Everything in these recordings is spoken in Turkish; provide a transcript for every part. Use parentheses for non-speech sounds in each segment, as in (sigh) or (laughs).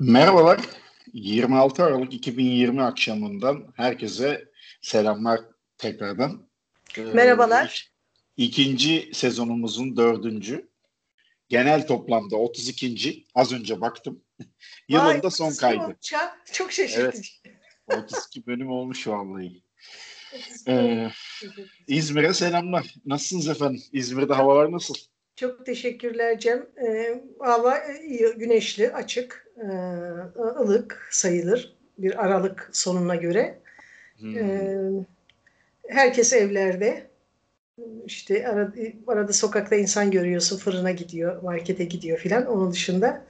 Merhabalar. 26 Aralık 2020 akşamından herkese selamlar tekrardan. Ee, Merhabalar. İkinci sezonumuzun dördüncü. Genel toplamda 32. Az önce baktım. (laughs) Yılın da son kaydı. Çok, çok şaşırtıcı. Evet, 32 bölüm olmuş vallahi. Ee, İzmir'e selamlar. Nasılsınız efendim? İzmir'de havalar nasıl? Çok teşekkürler Cem. Ee, hava güneşli, açık, e, ılık sayılır bir Aralık sonuna göre. Hmm. Ee, herkes evlerde. İşte arada, arada sokakta insan görüyorsun, fırına gidiyor, markete gidiyor filan. Onun dışında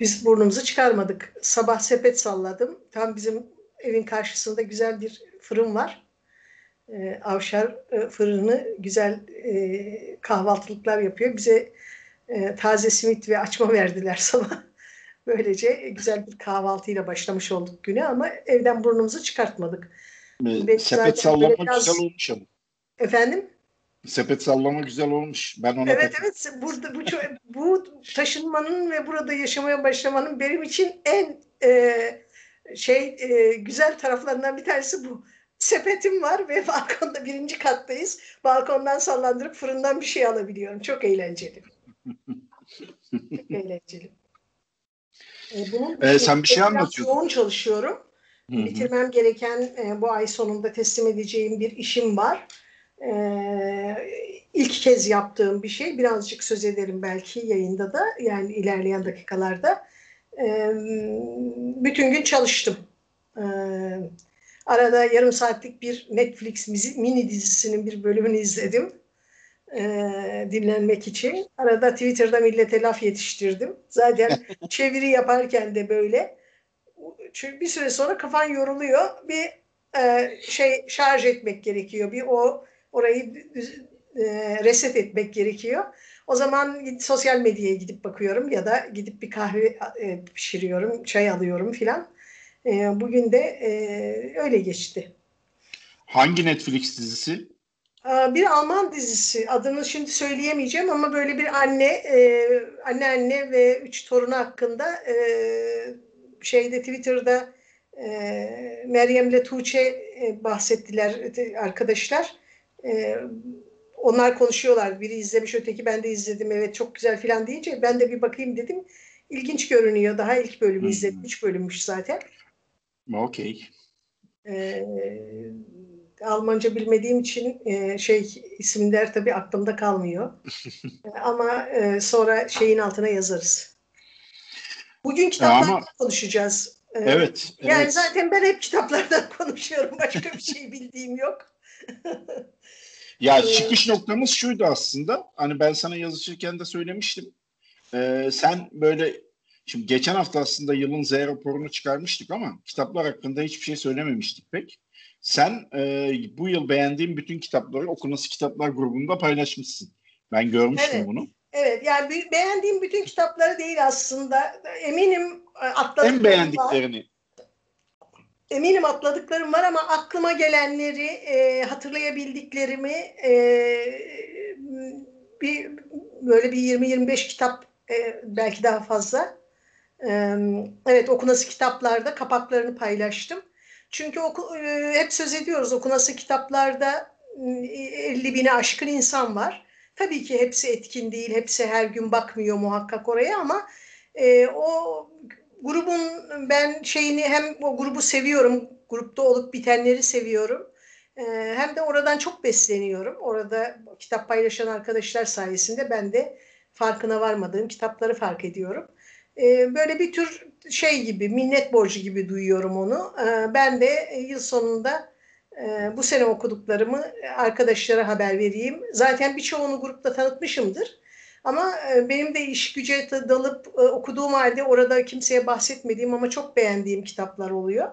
biz burnumuzu çıkarmadık. Sabah sepet salladım. Tam bizim evin karşısında güzel bir fırın var e, Avşar e, fırını güzel e, kahvaltılıklar yapıyor. Bize e, taze simit ve açma verdiler (laughs) sabah. Böylece güzel bir kahvaltıyla başlamış olduk güne ama evden burnumuzu çıkartmadık. E, sepet sallama biraz... güzel olmuş ama. Efendim? Sepet sallama güzel olmuş. Ben ona Evet evet burada bu bu taşınmanın ve burada yaşamaya başlamanın benim için en e, şey e, güzel taraflarından bir tanesi bu sepetim var ve (laughs) balkonda birinci kattayız. Balkondan sallandırıp fırından bir şey alabiliyorum. Çok eğlenceli. Çok (laughs) eğlenceli. Ee, bunun ee, sen bir şey anlatıyorsun. Yoğun çalışıyorum. Hı-hı. Bitirmem gereken e, bu ay sonunda teslim edeceğim bir işim var. E, ilk kez yaptığım bir şey. Birazcık söz ederim belki yayında da yani ilerleyen dakikalarda. E, bütün gün çalıştım. E, Arada yarım saatlik bir Netflix mini dizisinin bir bölümünü izledim. E, dinlenmek için. Arada Twitter'da millete laf yetiştirdim. Zaten (laughs) çeviri yaparken de böyle. Çünkü bir süre sonra kafan yoruluyor. Bir e, şey şarj etmek gerekiyor. Bir o orayı e, reset etmek gerekiyor. O zaman sosyal medyaya gidip bakıyorum ya da gidip bir kahve e, pişiriyorum, çay alıyorum filan. E, bugün de e, öyle geçti. Hangi Netflix dizisi? Bir Alman dizisi. Adını şimdi söyleyemeyeceğim ama böyle bir anne, e, anne anne ve üç torunu hakkında e, şeyde Twitter'da e, Meryem'le Tuğçe e, bahsettiler arkadaşlar. E, onlar konuşuyorlar. Biri izlemiş, öteki ben de izledim. Evet çok güzel filan deyince ben de bir bakayım dedim. İlginç görünüyor. Daha ilk bölümü izledim. Üç bölümmüş zaten. Okey. Ee, Almanca bilmediğim için e, şey isimler tabii aklımda kalmıyor. (laughs) Ama e, sonra şeyin altına yazarız. Bugün kitaplardan Ama, konuşacağız. Ee, evet. Yani evet. zaten ben hep kitaplardan (laughs) konuşuyorum. Başka bir şey bildiğim yok. (laughs) ya ee, çıkış noktamız şuydu aslında. Hani ben sana yazışırken de söylemiştim. Ee, sen böyle Şimdi geçen hafta aslında yılın Z raporunu çıkarmıştık ama kitaplar hakkında hiçbir şey söylememiştik pek. Sen e, bu yıl beğendiğin bütün kitapları okunası kitaplar grubunda paylaşmışsın. Ben görmüştüm evet. bunu. Evet yani beğendiğim bütün kitapları değil aslında. Eminim e, atladıklarım En beğendiklerini. Var. Eminim atladıklarım var ama aklıma gelenleri e, hatırlayabildiklerimi e, bir böyle bir 20-25 kitap e, belki daha fazla Evet okunası kitaplarda kapaklarını paylaştım. Çünkü oku, hep söz ediyoruz okunası kitaplarda 50 bini aşkın insan var. Tabii ki hepsi etkin değil, hepsi her gün bakmıyor muhakkak oraya ama e, o grubun ben şeyini hem o grubu seviyorum, grupta olup bitenleri seviyorum. E, hem de oradan çok besleniyorum. Orada kitap paylaşan arkadaşlar sayesinde ben de farkına varmadığım kitapları fark ediyorum. E, böyle bir tür şey gibi minnet borcu gibi duyuyorum onu. E, ben de yıl sonunda e, bu sene okuduklarımı arkadaşlara haber vereyim. Zaten birçoğunu grupta tanıtmışımdır. Ama e, benim de iş güce dalıp e, okuduğum halde orada kimseye bahsetmediğim ama çok beğendiğim kitaplar oluyor.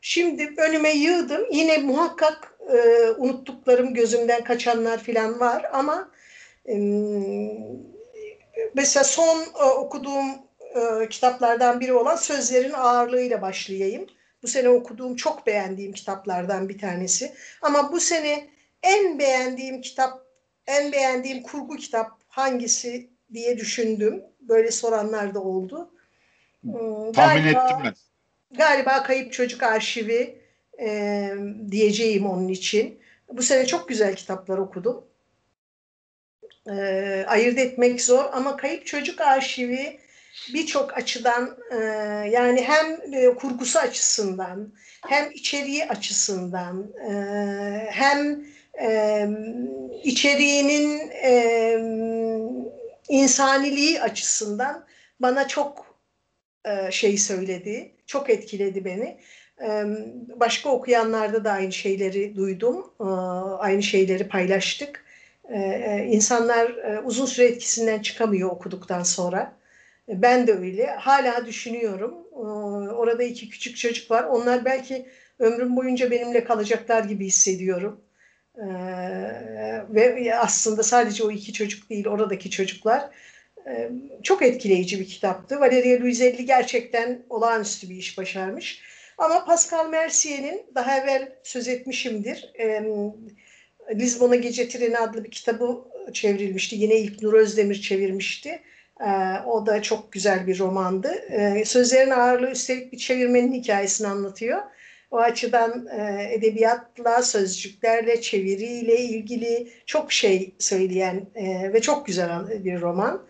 Şimdi önüme yığdım. Yine muhakkak unuttuklarım, gözümden kaçanlar falan var ama mesela son okuduğum e, kitaplardan biri olan Sözlerin Ağırlığıyla başlayayım. Bu sene okuduğum çok beğendiğim kitaplardan bir tanesi. Ama bu sene en beğendiğim kitap, en beğendiğim kurgu kitap hangisi diye düşündüm. Böyle soranlar da oldu. Hmm, Tahmin galiba, ettim ben. Galiba Kayıp Çocuk Arşivi e, diyeceğim onun için. Bu sene çok güzel kitaplar okudum. E, ayırt etmek zor ama Kayıp Çocuk Arşivi birçok açıdan e, yani hem e, kurgusu açısından hem içeriği açısından e, hem içeriğinin insaniliği açısından bana çok şey söyledi, çok etkiledi beni. Başka okuyanlarda da aynı şeyleri duydum, aynı şeyleri paylaştık. İnsanlar uzun süre etkisinden çıkamıyor okuduktan sonra. Ben de öyle. Hala düşünüyorum. Ee, orada iki küçük çocuk var. Onlar belki ömrüm boyunca benimle kalacaklar gibi hissediyorum. Ee, ve aslında sadece o iki çocuk değil, oradaki çocuklar. Ee, çok etkileyici bir kitaptı. Valeria Luiselli gerçekten olağanüstü bir iş başarmış. Ama Pascal Mercier'in daha evvel söz etmişimdir. Lizbon'a Gece Treni adlı bir kitabı çevrilmişti. Yine ilk Nur Özdemir çevirmişti. Ee, o da çok güzel bir romandı. Ee, sözlerin ağırlığı üstelik bir çevirmenin hikayesini anlatıyor. O açıdan e, edebiyatla, sözcüklerle, çeviriyle ilgili çok şey söyleyen e, ve çok güzel bir roman.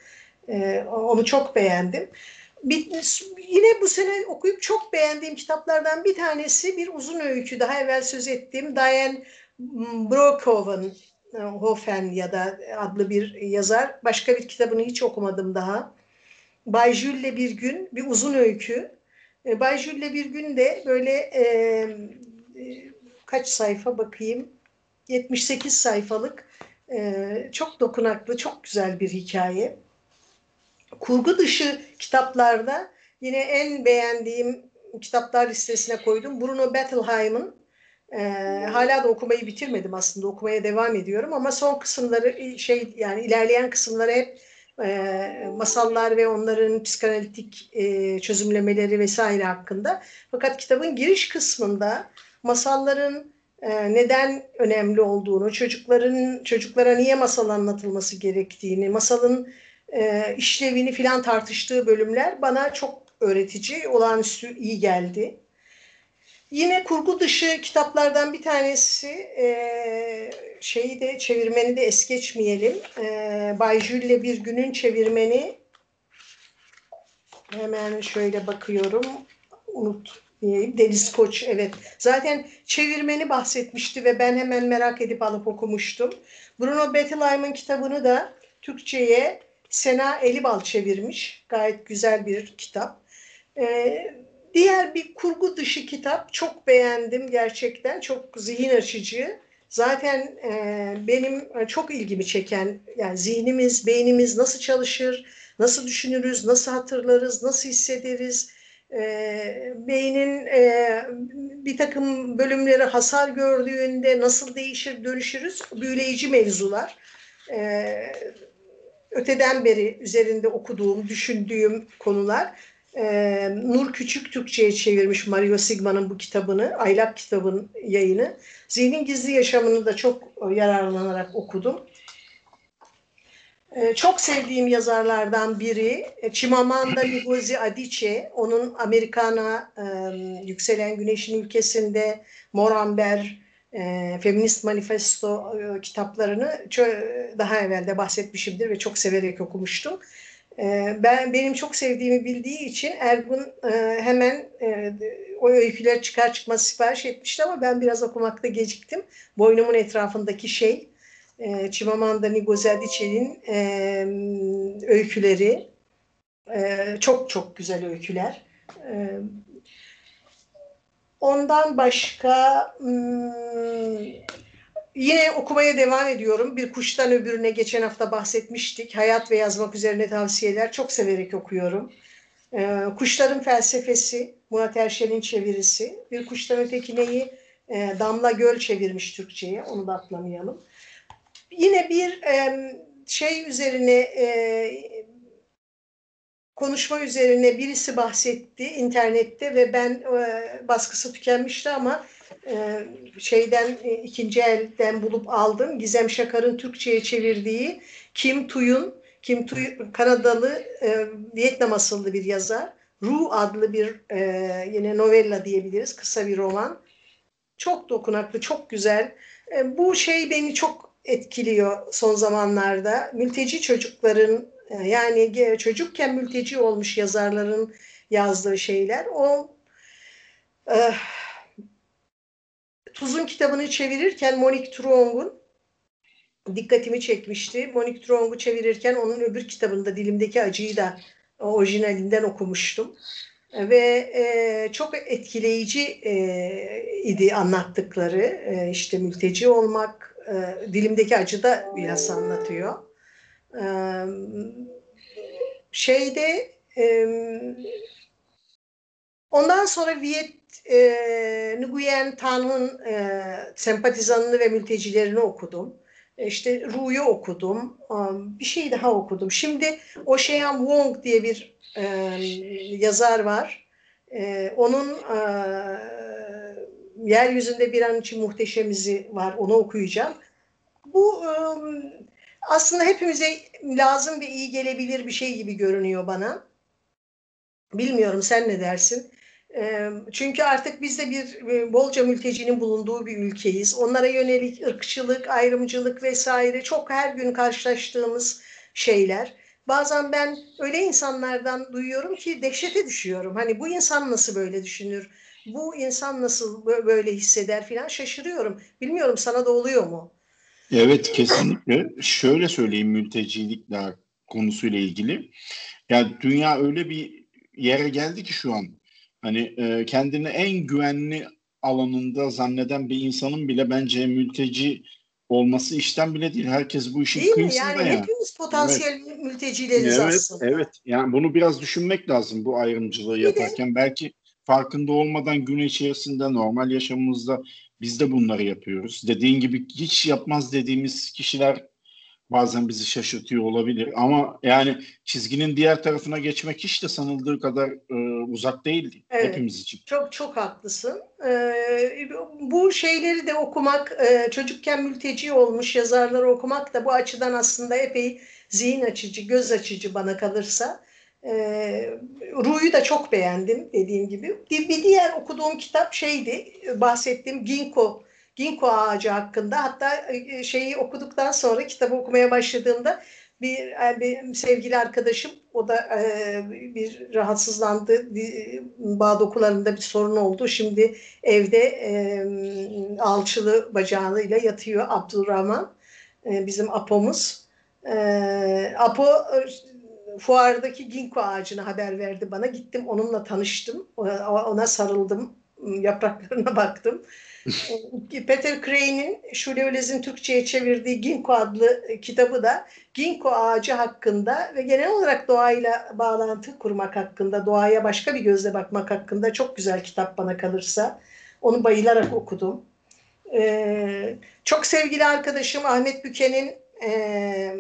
E, onu çok beğendim. Bir, yine bu sene okuyup çok beğendiğim kitaplardan bir tanesi bir uzun öykü. Daha evvel söz ettiğim Diane Brokov'un Hofen ya da adlı bir yazar. Başka bir kitabını hiç okumadım daha. Bay Jules bir gün bir uzun öykü. E, Bay Jules bir gün de böyle e, e kaç sayfa bakayım 78 sayfalık e, çok dokunaklı çok güzel bir hikaye. Kurgu dışı kitaplarda yine en beğendiğim kitaplar listesine koydum. Bruno Bettelheim'ın ee, hala da okumayı bitirmedim aslında okumaya devam ediyorum ama son kısımları şey yani ilerleyen kısımları hep e, masallar ve onların psikanalitik e, çözümlemeleri vesaire hakkında. Fakat kitabın giriş kısmında masalların e, neden önemli olduğunu, çocukların çocuklara niye masal anlatılması gerektiğini, masalın e, işlevini filan tartıştığı bölümler bana çok öğretici, olağanüstü iyi geldi. Yine kurgu dışı kitaplardan bir tanesi e, şeyi de çevirmeni de es geçmeyelim. E, Bay Jules bir günün çevirmeni hemen şöyle bakıyorum. Unut diyeyim. Deniz Koç evet. Zaten çevirmeni bahsetmişti ve ben hemen merak edip alıp okumuştum. Bruno Bettelheim'in kitabını da Türkçe'ye Sena Elibal çevirmiş. Gayet güzel bir kitap. Ee, Diğer bir kurgu dışı kitap çok beğendim gerçekten. Çok zihin açıcı. Zaten e, benim çok ilgimi çeken yani zihnimiz, beynimiz nasıl çalışır, nasıl düşünürüz, nasıl hatırlarız, nasıl hissederiz, e, beynin e, bir takım bölümleri hasar gördüğünde nasıl değişir, dönüşürüz büyüleyici mevzular. E, öteden beri üzerinde okuduğum, düşündüğüm konular. Ee, Nur Küçük Türkçe'ye çevirmiş Mario Sigma'nın bu kitabını, Aylak kitabın yayını. Zihnin Gizli Yaşamını da çok yararlanarak okudum. Çok sevdiğim yazarlardan biri Chimamanda Ngozi Adichie. Onun Amerikana, e, Yükselen Güneşin Ülkesinde, Moramber, e, Feminist Manifesto e, kitaplarını daha evvel de bahsetmişimdir ve çok severek okumuştum. Ee, ben benim çok sevdiğimi bildiği için Ergun e, hemen e, o öyküler çıkar çıkmaz sipariş etmişti ama ben biraz okumakta geciktim. Boynumun etrafındaki şey e, Chimamanda Adichie'nin öyküleri çok çok güzel öyküler. ondan başka hmm, Yine okumaya devam ediyorum. Bir kuştan öbürüne geçen hafta bahsetmiştik. Hayat ve yazmak üzerine tavsiyeler. Çok severek okuyorum. Ee, Kuşların Felsefesi, Murat Erşen'in çevirisi. Bir kuştan ötekineyi e, Damla Göl çevirmiş Türkçe'ye. Onu da atlamayalım. Yine bir e, şey üzerine e, konuşma üzerine birisi bahsetti internette ve ben e, baskısı tükenmişti ama e, şeyden e, ikinci elden bulup aldım. Gizem Şakar'ın Türkçe'ye çevirdiği Kim Tuy'un Kim Tuy Kanadalı e, Vietnam asıllı bir yazar. Ru adlı bir yine novella diyebiliriz. Kısa bir roman. Çok dokunaklı, çok güzel. Bu şey beni çok etkiliyor son zamanlarda. Mülteci çocukların yani çocukken mülteci olmuş yazarların yazdığı şeyler. O e, Tuz'un kitabını çevirirken Monique Truong'un dikkatimi çekmişti. Monique Truong'u çevirirken onun öbür kitabında Dilimdeki Acıyı da orijinalinden okumuştum. Ve e, çok etkileyici e, idi anlattıkları. E, işte mülteci olmak, e, Dilimdeki Acı da biraz anlatıyor. E, şeyde e, ondan sonra Viet e, Nguyen Tan'ın e, sempatizanını ve mültecilerini okudum. E, işte Ru'yu okudum. Um, bir şey daha okudum. Şimdi Ocean Wong diye bir e, yazar var. E, onun e, Yeryüzünde Bir An için Muhteşemizi var. Onu okuyacağım. Bu e, aslında hepimize lazım ve iyi gelebilir bir şey gibi görünüyor bana. Bilmiyorum sen ne dersin? Çünkü artık biz de bir bolca mültecinin bulunduğu bir ülkeyiz. Onlara yönelik ırkçılık, ayrımcılık vesaire çok her gün karşılaştığımız şeyler. Bazen ben öyle insanlardan duyuyorum ki dehşete düşüyorum. Hani bu insan nasıl böyle düşünür? Bu insan nasıl böyle hisseder filan şaşırıyorum. Bilmiyorum sana da oluyor mu? Evet kesinlikle. Şöyle söyleyeyim mültecilikle konusuyla ilgili. Yani dünya öyle bir yere geldi ki şu an hani e, kendini en güvenli alanında zanneden bir insanın bile bence mülteci olması işten bile değil. Herkes bu işin değil kıyısında mi? Yani ya. hepimiz potansiyel evet. mültecileriz evet, aslında. Evet. Yani bunu biraz düşünmek lazım bu ayrımcılığı yaparken. Belki farkında olmadan gün içerisinde normal yaşamımızda biz de bunları yapıyoruz. Dediğin gibi hiç yapmaz dediğimiz kişiler bazen bizi şaşırtıyor olabilir. Ama yani çizginin diğer tarafına geçmek hiç de sanıldığı kadar e, uzak değil evet, hepimiz için. Çok çok haklısın. Ee, bu şeyleri de okumak, e, çocukken mülteci olmuş yazarları okumak da bu açıdan aslında epey zihin açıcı, göz açıcı bana kalırsa. Ee, Ru'yu da çok beğendim dediğim gibi. Bir diğer okuduğum kitap şeydi, bahsettiğim Ginkgo ginkgo ağacı hakkında. Hatta e, şeyi okuduktan sonra kitabı okumaya başladığımda bir, e, bir sevgili arkadaşım o da e, bir rahatsızlandı. Bağ dokularında bir sorun oldu. Şimdi evde e, alçılı bacağıyla yatıyor Abdurrahman e, bizim apomuz. E, apo e, fuardaki ginkgo ağacını haber verdi bana. Gittim onunla tanıştım. Ona sarıldım. Yapraklarına (laughs) baktım Peter Crane'in Şule Türkçe'ye çevirdiği Ginkgo adlı kitabı da Ginkgo ağacı hakkında ve genel olarak doğayla bağlantı kurmak hakkında, doğaya başka bir gözle bakmak hakkında çok güzel kitap bana kalırsa. Onu bayılarak okudum. Ee, çok sevgili arkadaşım Ahmet Büke'nin e,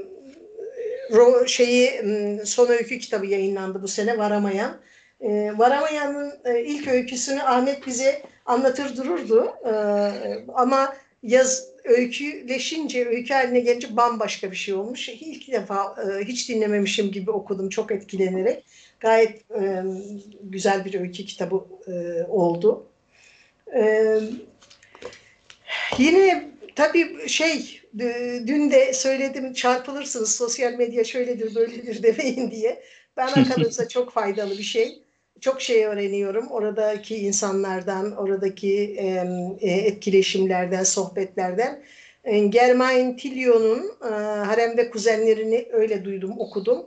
şeyi son öykü kitabı yayınlandı bu sene Varamayan. E, Varamayan'ın e, ilk öyküsünü Ahmet bize anlatır dururdu. E, ama yaz öyküleşince, öykü haline gelince bambaşka bir şey olmuş. İlk defa e, hiç dinlememişim gibi okudum çok etkilenerek. Gayet e, güzel bir öykü kitabı e, oldu. E, yine tabii şey dün de söyledim çarpılırsınız sosyal medya şöyledir böyledir (laughs) demeyin diye. Bana kalırsa çok faydalı bir şey çok şey öğreniyorum. Oradaki insanlardan, oradaki e, etkileşimlerden, sohbetlerden. E, Germain Tillion'un e, Harem ve Kuzenlerini öyle duydum, okudum.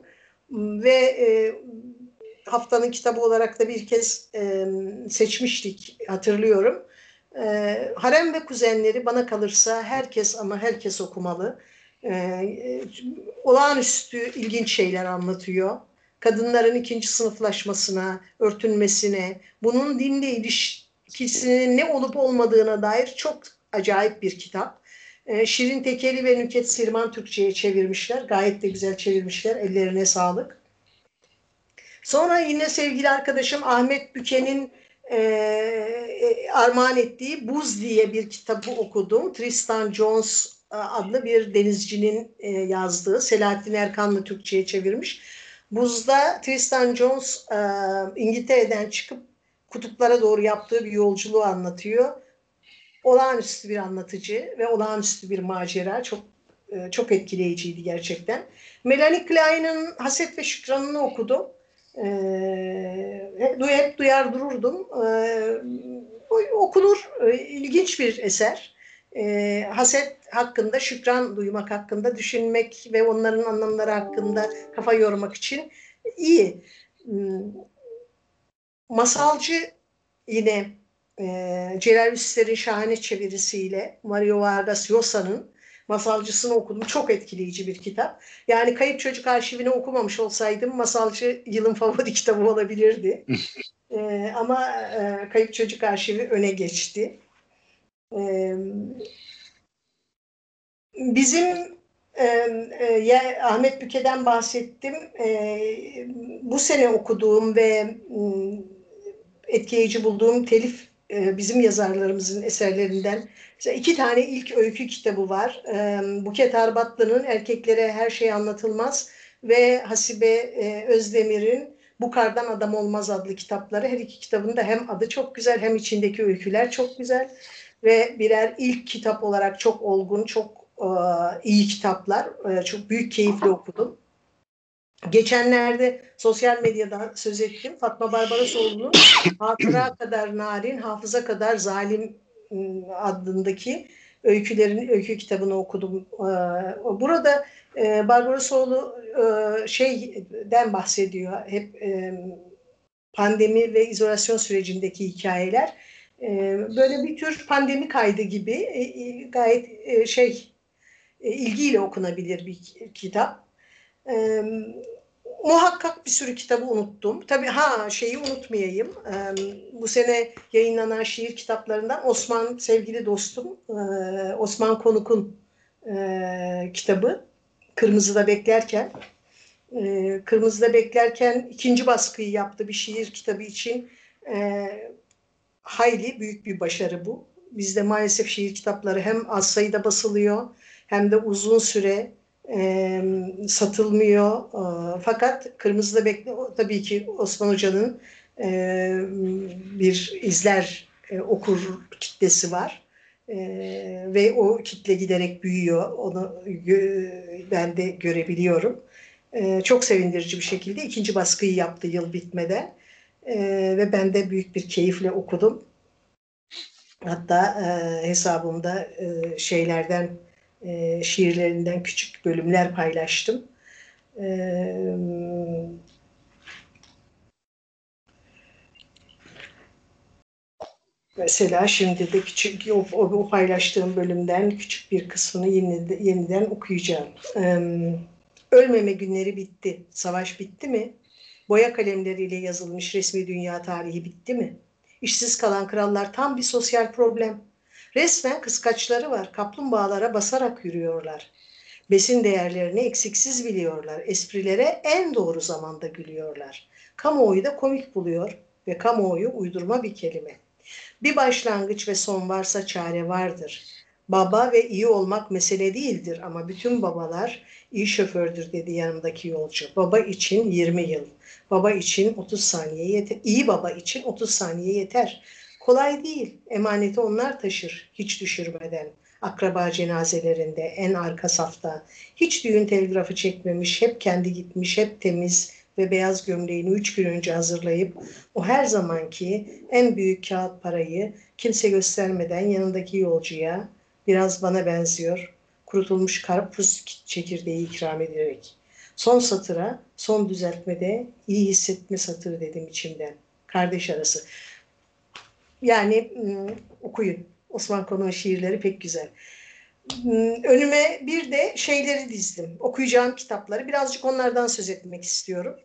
Ve e, haftanın kitabı olarak da bir kez e, seçmiştik, hatırlıyorum. E, Harem ve Kuzenleri bana kalırsa herkes ama herkes okumalı. E, e, olağanüstü ilginç şeyler anlatıyor kadınların ikinci sınıflaşmasına, örtünmesine, bunun dinle ilişkisinin ne olup olmadığına dair çok acayip bir kitap. Ee, Şirin Tekeli ve Nüket Sirman Türkçe'ye çevirmişler. Gayet de güzel çevirmişler. Ellerine sağlık. Sonra yine sevgili arkadaşım Ahmet Büke'nin e, armağan ettiği Buz diye bir kitabı okudum. Tristan Jones e, adlı bir denizcinin e, yazdığı. Selahattin Erkanlı Türkçe'ye çevirmiş. Buz'da Tristan Jones e, İngiltere'den çıkıp kutuplara doğru yaptığı bir yolculuğu anlatıyor. Olağanüstü bir anlatıcı ve olağanüstü bir macera. Çok çok etkileyiciydi gerçekten. Melanie Klein'in Haset ve Şükran'ını okudum. Ee, hep duyar dururdum. Ee, okunur, ilginç bir eser. Ee, haset hakkında, şükran duymak hakkında düşünmek ve onların anlamları hakkında kafa yormak için iyi. Hmm, masalcı yine e, Celal Üster'in şahane çevirisiyle Mario Vargas Llosa'nın Masalcısını okudum. Çok etkileyici bir kitap. Yani Kayıp Çocuk Arşivini okumamış olsaydım Masalcı yılın favori (laughs) kitabı olabilirdi. (laughs) ee, ama e, Kayıp Çocuk Arşivi öne geçti. Bizim e, e, Ahmet Büke'den bahsettim. Bu sene okuduğum ve etkileyici bulduğum telif bizim yazarlarımızın eserlerinden mesela iki tane ilk öykü kitabı var. E, Buket Arbatlı'nın Erkeklere Her Şey Anlatılmaz ve Hasibe e, Özdemir'in Bu Kardan Adam Olmaz adlı kitapları. Her iki kitabın da hem adı çok güzel hem içindeki öyküler çok güzel ve birer ilk kitap olarak çok olgun, çok iyi kitaplar. Çok büyük keyifle okudum. Geçenlerde sosyal medyada söz ettim. Fatma Barbarasoğlu'nun (coughs) Hatıra kadar narin, hafıza kadar zalim ıı, adındaki öykülerin öykü kitabını okudum. Burada e, Barbarasoğlu ıı, şeyden bahsediyor. Hep pandemi ve izolasyon sürecindeki hikayeler. Böyle bir tür pandemi kaydı gibi e, gayet e, şey ilgiyle okunabilir bir kitap e, muhakkak bir sürü kitabı unuttum. Tabii ha şeyi unutmayayım. E, bu sene yayınlanan şiir kitaplarından Osman sevgili dostum e, Osman Konuk'un e, kitabı Kırmızıda Beklerken. E, Kırmızıda Beklerken ikinci baskıyı yaptı bir şiir kitabı için. Hayli büyük bir başarı bu. Bizde maalesef şiir kitapları hem az sayıda basılıyor hem de uzun süre e, satılmıyor. E, fakat Kırmızıda Bekle tabii ki Osman Hoca'nın e, bir izler e, okur kitlesi var. E, ve o kitle giderek büyüyor. Onu gö, ben de görebiliyorum. E, çok sevindirici bir şekilde ikinci baskıyı yaptı yıl bitmeden. E, ve ben de büyük bir keyifle okudum. Hatta e, hesabımda e, şeylerden e, şiirlerinden küçük bölümler paylaştım. E, mesela şimdi de küçük o, o, o paylaştığım bölümden küçük bir kısmını yeniden, yeniden okuyacağım. E, ölmeme günleri bitti. Savaş bitti mi? Boya kalemleriyle yazılmış resmi dünya tarihi bitti mi? İşsiz kalan krallar tam bir sosyal problem. Resmen kıskaçları var. Kaplumbağalara basarak yürüyorlar. Besin değerlerini eksiksiz biliyorlar. Esprilere en doğru zamanda gülüyorlar. Kamuoyu da komik buluyor ve kamuoyu uydurma bir kelime. Bir başlangıç ve son varsa çare vardır. Baba ve iyi olmak mesele değildir ama bütün babalar iyi şofördür dedi yanımdaki yolcu. Baba için 20 yıl. Baba için 30 saniye yeter. İyi baba için 30 saniye yeter. Kolay değil. Emaneti onlar taşır hiç düşürmeden. Akraba cenazelerinde en arka safta. Hiç düğün telgrafı çekmemiş, hep kendi gitmiş, hep temiz ve beyaz gömleğini üç gün önce hazırlayıp o her zamanki en büyük kağıt parayı kimse göstermeden yanındaki yolcuya biraz bana benziyor kurutulmuş karpuz çekirdeği ikram ederek. Son satıra, son düzeltmede iyi hissetme satırı dedim içimden. Kardeş arası. Yani ıı, okuyun. Osman Konuk'un şiirleri pek güzel. Önüme bir de şeyleri dizdim. Okuyacağım kitapları. Birazcık onlardan söz etmek istiyorum.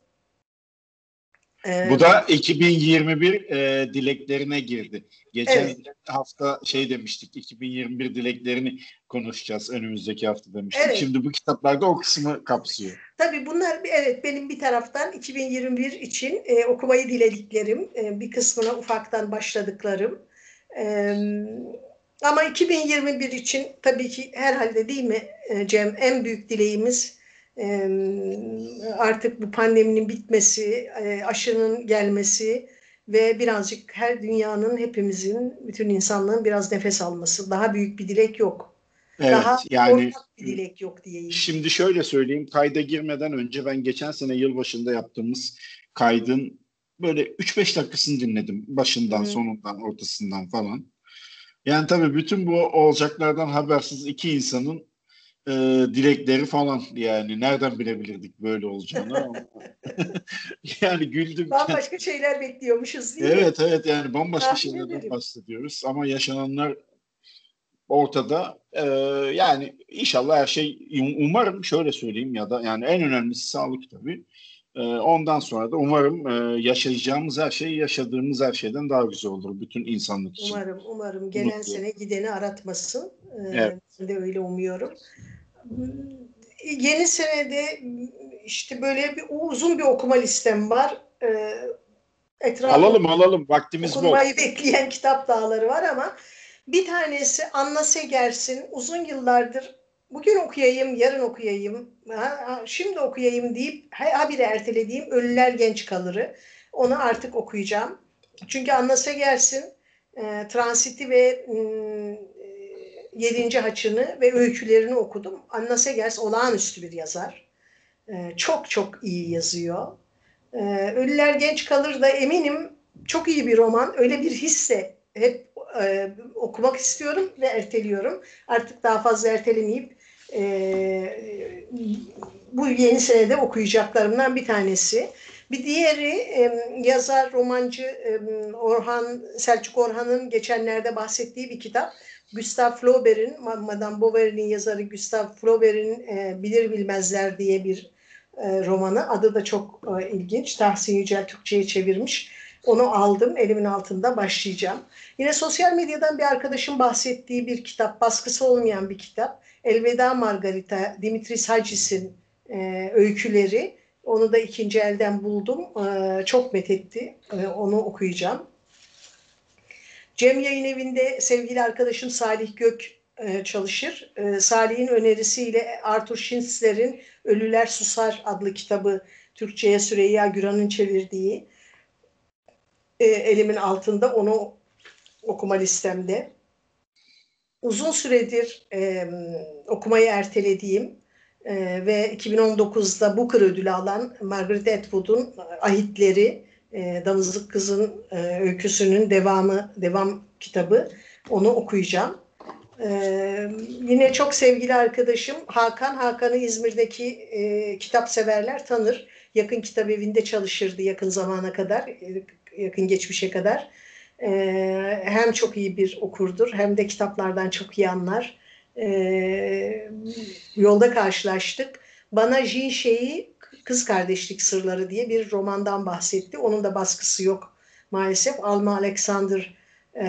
Ee, Bu da 2021 e, dileklerine girdi. Geçen evet. hafta şey demiştik 2021 dileklerini konuşacağız önümüzdeki hafta demiştik. Evet. Şimdi bu kitaplarda o kısmı kapsıyor. Tabii bunlar evet benim bir taraftan 2021 için e, okumayı dilediklerim, e, bir kısmına ufaktan başladıklarım. E, ama 2021 için tabii ki herhalde değil mi e, Cem en büyük dileğimiz artık bu pandeminin bitmesi, aşının gelmesi ve birazcık her dünyanın, hepimizin, bütün insanlığın biraz nefes alması. Daha büyük bir dilek yok. Evet, Daha yani bir dilek yok diyeyim. Şimdi şöyle söyleyeyim, kayda girmeden önce ben geçen sene yılbaşında yaptığımız kaydın böyle 3-5 dakikasını dinledim. Başından, hmm. sonundan, ortasından falan. Yani tabii bütün bu olacaklardan habersiz iki insanın e, dilekleri falan yani nereden bilebilirdik böyle olacağını (laughs) (laughs) yani güldüm. Bambaşka şeyler bekliyormuşuz değil mi? Evet evet yani bambaşka Tahmin şeylerden ederim. bahsediyoruz ama yaşananlar ortada ee, yani inşallah her şey umarım şöyle söyleyeyim ya da yani en önemlisi sağlık tabii. Ee, ondan sonra da umarım e, yaşayacağımız her şey yaşadığımız her şeyden daha güzel olur bütün insanlık için. Umarım umarım gelen Mutlu. sene gideni aratmasın. Ee, evet. Ben de öyle umuyorum yeni senede işte böyle bir uzun bir okuma listem var. Ee, alalım alalım vaktimiz bol. Okumayı bekleyen kitap dağları var ama bir tanesi Anna Segers'in uzun yıllardır bugün okuyayım, yarın okuyayım, ha, şimdi okuyayım deyip habire ertelediğim Ölüler Genç Kalır'ı. Onu artık okuyacağım. Çünkü Anna Segers'in e, transiti ve yedinci haçını ve öykülerini okudum. Anna Segers olağanüstü bir yazar. Ee, çok çok iyi yazıyor. Ee, Ölüler Genç Kalır da eminim çok iyi bir roman. Öyle bir hisse hep e, okumak istiyorum ve erteliyorum. Artık daha fazla ertelemeyip e, bu yeni senede okuyacaklarımdan bir tanesi. Bir diğeri e, yazar, romancı e, Orhan Selçuk Orhan'ın geçenlerde bahsettiği bir kitap. Gustav Flaubert'in, Madame Bovary'nin yazarı Gustav Flaubert'in e, Bilir Bilmezler diye bir e, romanı. Adı da çok e, ilginç. Tahsin Yücel Türkçe'ye çevirmiş. Onu aldım, elimin altında başlayacağım. Yine sosyal medyadan bir arkadaşım bahsettiği bir kitap, baskısı olmayan bir kitap. Elveda Margarita, Dimitris Hacis'in e, öyküleri. Onu da ikinci elden buldum. E, çok methetti. E, onu okuyacağım. Cem Yayın Evi'nde sevgili arkadaşım Salih Gök e, çalışır. E, Salih'in önerisiyle Arthur Schnitzler'in Ölüler Susar adlı kitabı Türkçe'ye Süreyya Güran'ın çevirdiği e, elimin altında onu okuma listemde. Uzun süredir e, okumayı ertelediğim e, ve 2019'da Booker ödülü alan Margaret Atwood'un Ahitleri e, Damızlık Kız'ın e, öyküsünün devamı, devam kitabı. Onu okuyacağım. E, yine çok sevgili arkadaşım Hakan. Hakan'ı İzmir'deki e, kitap severler tanır. Yakın kitap evinde çalışırdı yakın zamana kadar, e, yakın geçmişe kadar. E, hem çok iyi bir okurdur hem de kitaplardan çok iyi anlar. E, yolda karşılaştık. Bana Jin şeyi Kız Kardeşlik Sırları diye bir romandan bahsetti. Onun da baskısı yok maalesef. Alma Alexander e,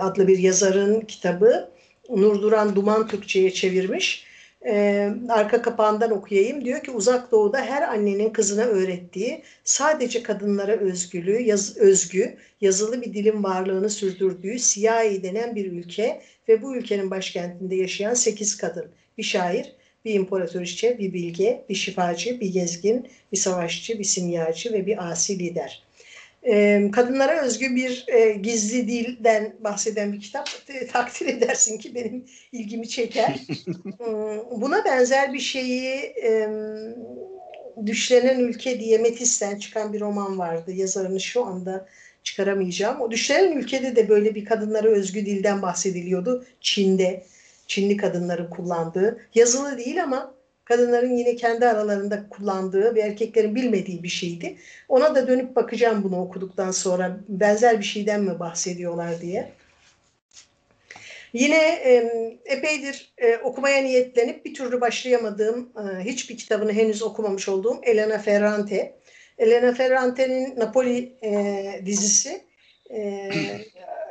adlı bir yazarın kitabı. Nurduran Duman Türkçe'ye çevirmiş. E, arka kapağından okuyayım. Diyor ki uzak doğuda her annenin kızına öğrettiği sadece kadınlara özgülü, yaz, özgü, yazılı bir dilin varlığını sürdürdüğü Siyahi denen bir ülke ve bu ülkenin başkentinde yaşayan sekiz kadın. Bir şair, bir imparatoriçe, bir bilge, bir şifacı, bir gezgin, bir savaşçı, bir simyacı ve bir asi lider. E, kadınlara özgü bir e, gizli dilden bahseden bir kitap e, takdir edersin ki benim ilgimi çeker. (laughs) Buna benzer bir şeyi e, Düşlenen Ülke diye Metis'ten çıkan bir roman vardı. Yazarını şu anda çıkaramayacağım. O Düşlenen Ülke'de de böyle bir kadınlara özgü dilden bahsediliyordu. Çin'de. Çinli kadınların kullandığı yazılı değil ama kadınların yine kendi aralarında kullandığı ve erkeklerin bilmediği bir şeydi. Ona da dönüp bakacağım bunu okuduktan sonra benzer bir şeyden mi bahsediyorlar diye. Yine e, epeydir e, okumaya niyetlenip bir türlü başlayamadığım, e, hiçbir kitabını henüz okumamış olduğum Elena Ferrante. Elena Ferrante'nin Napoli e, dizisi. E, (clears throat)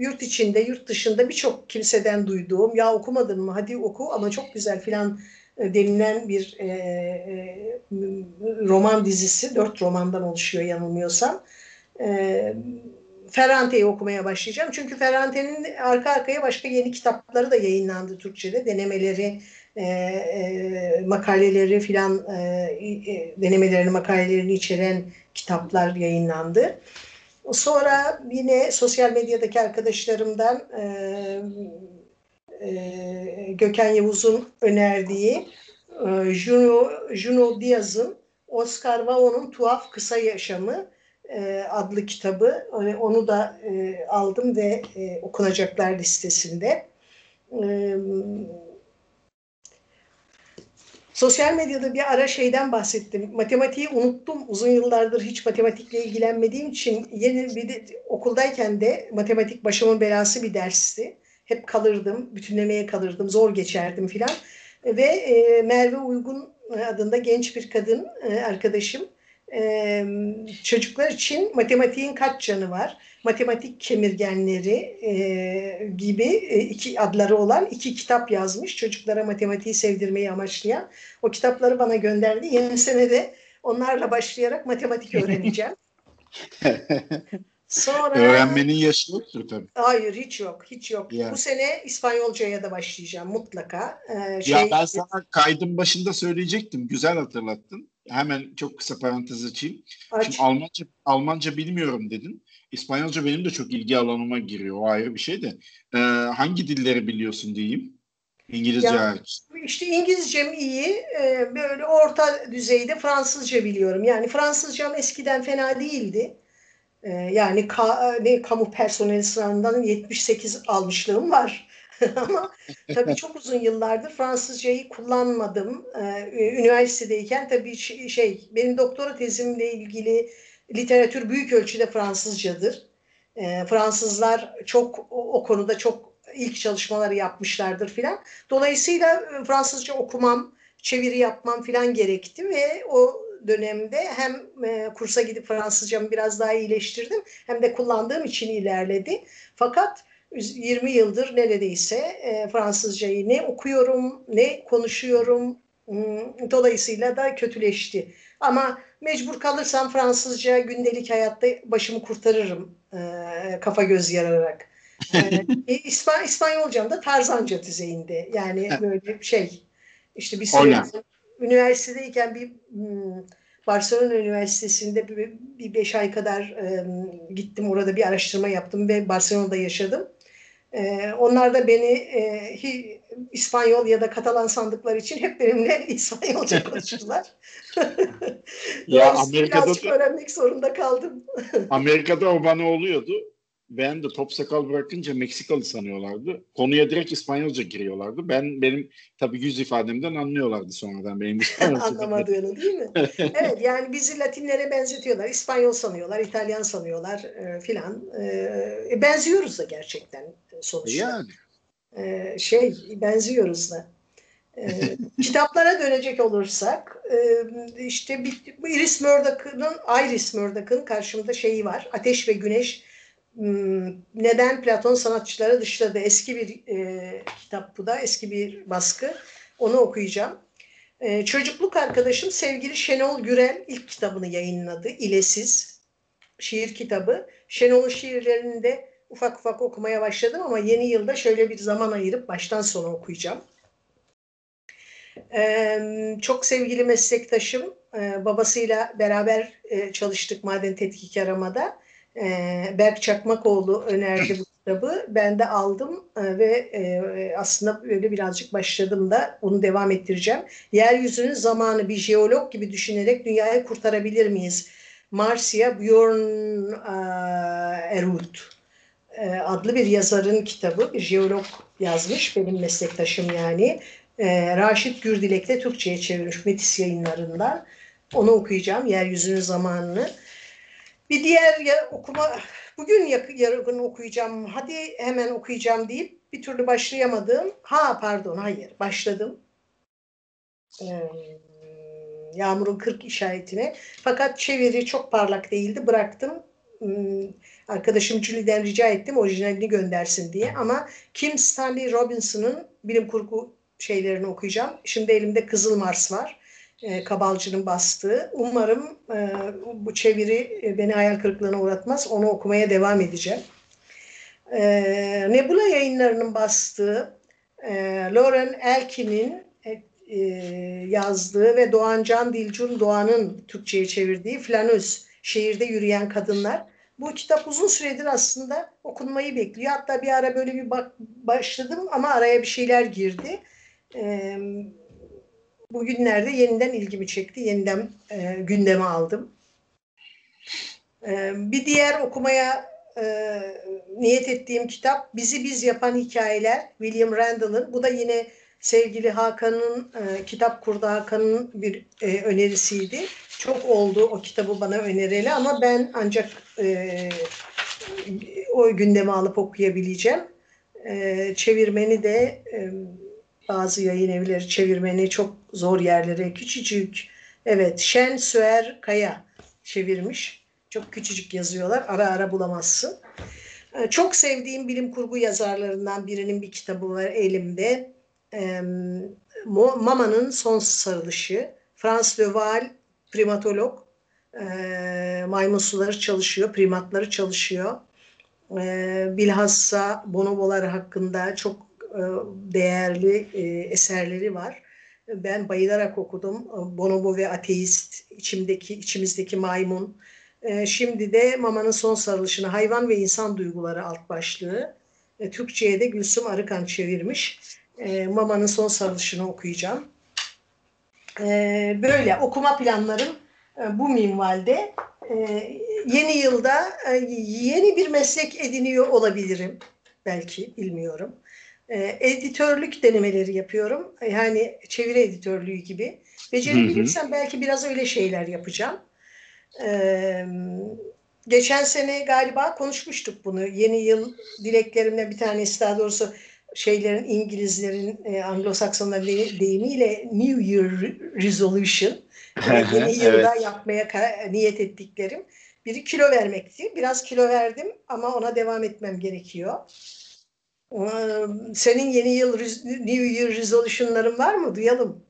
yurt içinde, yurt dışında birçok kimseden duyduğum, ya okumadın mı hadi oku ama çok güzel filan e, denilen bir e, e, roman dizisi. Dört romandan oluşuyor yanılmıyorsam. E, Ferrante'yi okumaya başlayacağım. Çünkü Ferrante'nin arka arkaya başka yeni kitapları da yayınlandı Türkçe'de. Denemeleri, e, e, makaleleri filan e, e, denemelerini, makalelerini içeren kitaplar yayınlandı. Sonra yine sosyal medyadaki arkadaşlarımdan e, e, Gökhan Yavuz'un önerdiği e, Juno, Juno Diaz'ın Oscar Vaughan'un Tuhaf Kısa Yaşamı e, adlı kitabı. E, onu da e, aldım ve e, okunacaklar listesinde. E, Sosyal medyada bir ara şeyden bahsettim. Matematiği unuttum. Uzun yıllardır hiç matematikle ilgilenmediğim için yeni bir de, okuldayken de matematik başımın belası bir dersti. Hep kalırdım, bütünlemeye kalırdım, zor geçerdim filan. Ve e, Merve Uygun adında genç bir kadın e, arkadaşım e, çocuklar için matematiğin kaç canı var? Matematik kemirgenleri e, gibi e, iki adları olan iki kitap yazmış. Çocuklara matematiği sevdirmeyi amaçlayan. O kitapları bana gönderdi. Yeni sene de onlarla başlayarak matematik öğreneceğim. (laughs) Sonra öğrenmenin yaşı yoktur tabii. Hayır hiç yok, hiç yok. Yani. Bu sene İspanyolcaya da başlayacağım mutlaka. Ee, şey, ya ben sana kaydın başında söyleyecektim. Güzel hatırlattın. Hemen çok kısa parantez açayım. Aç. Şimdi Almanca Almanca bilmiyorum dedin. İspanyolca benim de çok ilgi alanıma giriyor. O ayrı bir şey de. Ee, hangi dilleri biliyorsun diyeyim? İngilizce ya, hariç. İşte İngilizcem iyi. Ee, böyle orta düzeyde Fransızca biliyorum. Yani Fransızcam eskiden fena değildi. Ee, yani ka, ne kamu personeli sınavından 78 almışlığım var. (laughs) Ama tabii çok uzun yıllardır Fransızcayı kullanmadım. Ee, üniversitedeyken tabii şey, benim doktora tezimle ilgili literatür büyük ölçüde Fransızcadır. Ee, Fransızlar çok o, konuda çok ilk çalışmaları yapmışlardır filan. Dolayısıyla e, Fransızca okumam, çeviri yapmam filan gerekti ve o dönemde hem e, kursa gidip Fransızcamı biraz daha iyileştirdim hem de kullandığım için ilerledi. Fakat 20 yıldır neredeyse e, Fransızcayı ne okuyorum ne konuşuyorum. Hmm, dolayısıyla da kötüleşti. Ama mecbur kalırsam Fransızca gündelik hayatta başımı kurtarırım e, kafa göz yararak. E, (laughs) İspan, İspanyolcam da Tarzanca düzeyinde. Yani böyle şey işte bir süre üniversitedeyken bir hmm, Barcelona Üniversitesi'nde bir, bir beş ay kadar e, gittim orada bir araştırma yaptım ve Barcelona'da yaşadım. E, onlar da beni e, hi, İspanyol ya da Katalan sandıkları için hep benimle (laughs) İspanyolca konuştular. ya Amerika'da da, öğrenmek zorunda kaldım. Amerika'da o bana oluyordu ben de top sakal bırakınca Meksikalı sanıyorlardı. Konuya direkt İspanyolca giriyorlardı. Ben benim tabii yüz ifademden anlıyorlardı sonradan benim (laughs) İspanyolca. Anlamadığını değil mi? (laughs) evet yani bizi Latinlere benzetiyorlar. İspanyol sanıyorlar, İtalyan sanıyorlar e, filan. E, e benziyoruz da gerçekten sonuçta. Yani. E, şey benziyoruz da. E, (laughs) kitaplara dönecek olursak e, işte bir, Iris Murdoch'ın Iris Murdoch'ın karşımda şeyi var. Ateş ve Güneş neden Platon sanatçıları dışladı? Eski bir e, kitap bu da, eski bir baskı. Onu okuyacağım. E, çocukluk arkadaşım sevgili Şenol Gürel ilk kitabını yayınladı. İlesiz. Şiir kitabı. Şenol'un şiirlerini de ufak ufak okumaya başladım ama yeni yılda şöyle bir zaman ayırıp baştan sona okuyacağım. Ee, çok sevgili meslektaşım, e, babasıyla beraber e, çalıştık maden tetkik aramada e, Berk Çakmakoğlu önerdi bu kitabı. Ben de aldım e, ve e, aslında böyle birazcık başladım da onu devam ettireceğim. Yeryüzünün zamanı bir jeolog gibi düşünerek dünyayı kurtarabilir miyiz? Marcia Bjorn e, Erut adlı bir yazarın kitabı. Bir jeolog yazmış, benim meslektaşım yani. Raşit Gürdilek'le Türkçe'ye çevirmiş Metis yayınlarından. Onu okuyacağım, Yeryüzünün Zamanını. Bir diğer ya, okuma bugün yarın okuyacağım hadi hemen okuyacağım deyip bir türlü başlayamadım. Ha pardon hayır başladım. Ee, Yağmur'un 40 işaretine. Fakat çeviri çok parlak değildi. Bıraktım. Hmm, arkadaşım Julie'den rica ettim orijinalini göndersin diye. Ama Kim Stanley Robinson'ın bilim kurgu şeylerini okuyacağım. Şimdi elimde Kızıl Mars var. E, Kabalcı'nın bastığı. Umarım e, bu çeviri e, beni hayal kırıklığına uğratmaz. Onu okumaya devam edeceğim. E, Nebula yayınlarının bastığı e, Lauren Elkin'in e, e, yazdığı ve Doğan Can Dilcun Doğan'ın Türkçe'ye çevirdiği Flanöz Şehirde Yürüyen Kadınlar. Bu kitap uzun süredir aslında okunmayı bekliyor. Hatta bir ara böyle bir bak, başladım ama araya bir şeyler girdi. E, bugünlerde yeniden ilgimi çekti. Yeniden e, gündeme aldım. E, bir diğer okumaya e, niyet ettiğim kitap Bizi Biz Yapan Hikayeler William Randall'ın. Bu da yine sevgili Hakan'ın e, kitap kurdu Hakan'ın bir e, önerisiydi. Çok oldu o kitabı bana önereli ama ben ancak e, o gündeme alıp okuyabileceğim. E, çevirmeni de e, bazı yayın evleri çevirmeni çok zor yerlere küçücük. Evet Şen Süer Kaya çevirmiş. Çok küçücük yazıyorlar. Ara ara bulamazsın. E, çok sevdiğim bilim kurgu yazarlarından birinin bir kitabı var elimde. Mama'nın Son Sarılışı. Frans de primatolog. E, maymun suları çalışıyor, primatları çalışıyor. E, bilhassa bonobolar hakkında çok değerli e, eserleri var. Ben bayılarak okudum. Bonobo ve Ateist, içimdeki içimizdeki maymun. E, şimdi de Mama'nın son sarılışını hayvan ve insan duyguları alt başlığı. Türkçe'ye de Gülsüm Arıkan çevirmiş. Mama'nın son sarılışını okuyacağım. Böyle okuma planlarım bu minvalde. Yeni yılda yeni bir meslek ediniyor olabilirim. Belki bilmiyorum e, editörlük denemeleri yapıyorum. Yani çeviri editörlüğü gibi. Becerebilirsem belki biraz öyle şeyler yapacağım. Ee, geçen sene galiba konuşmuştuk bunu. Yeni yıl dileklerimle bir tanesi daha doğrusu şeylerin İngilizlerin e, Anglo-Saksonların deyimiyle New Year Resolution (laughs) yeni yılda evet. yapmaya niyet ettiklerim. Biri kilo vermekti. Biraz kilo verdim ama ona devam etmem gerekiyor. Senin yeni yıl New Year resolution'ların var mı? Duyalım.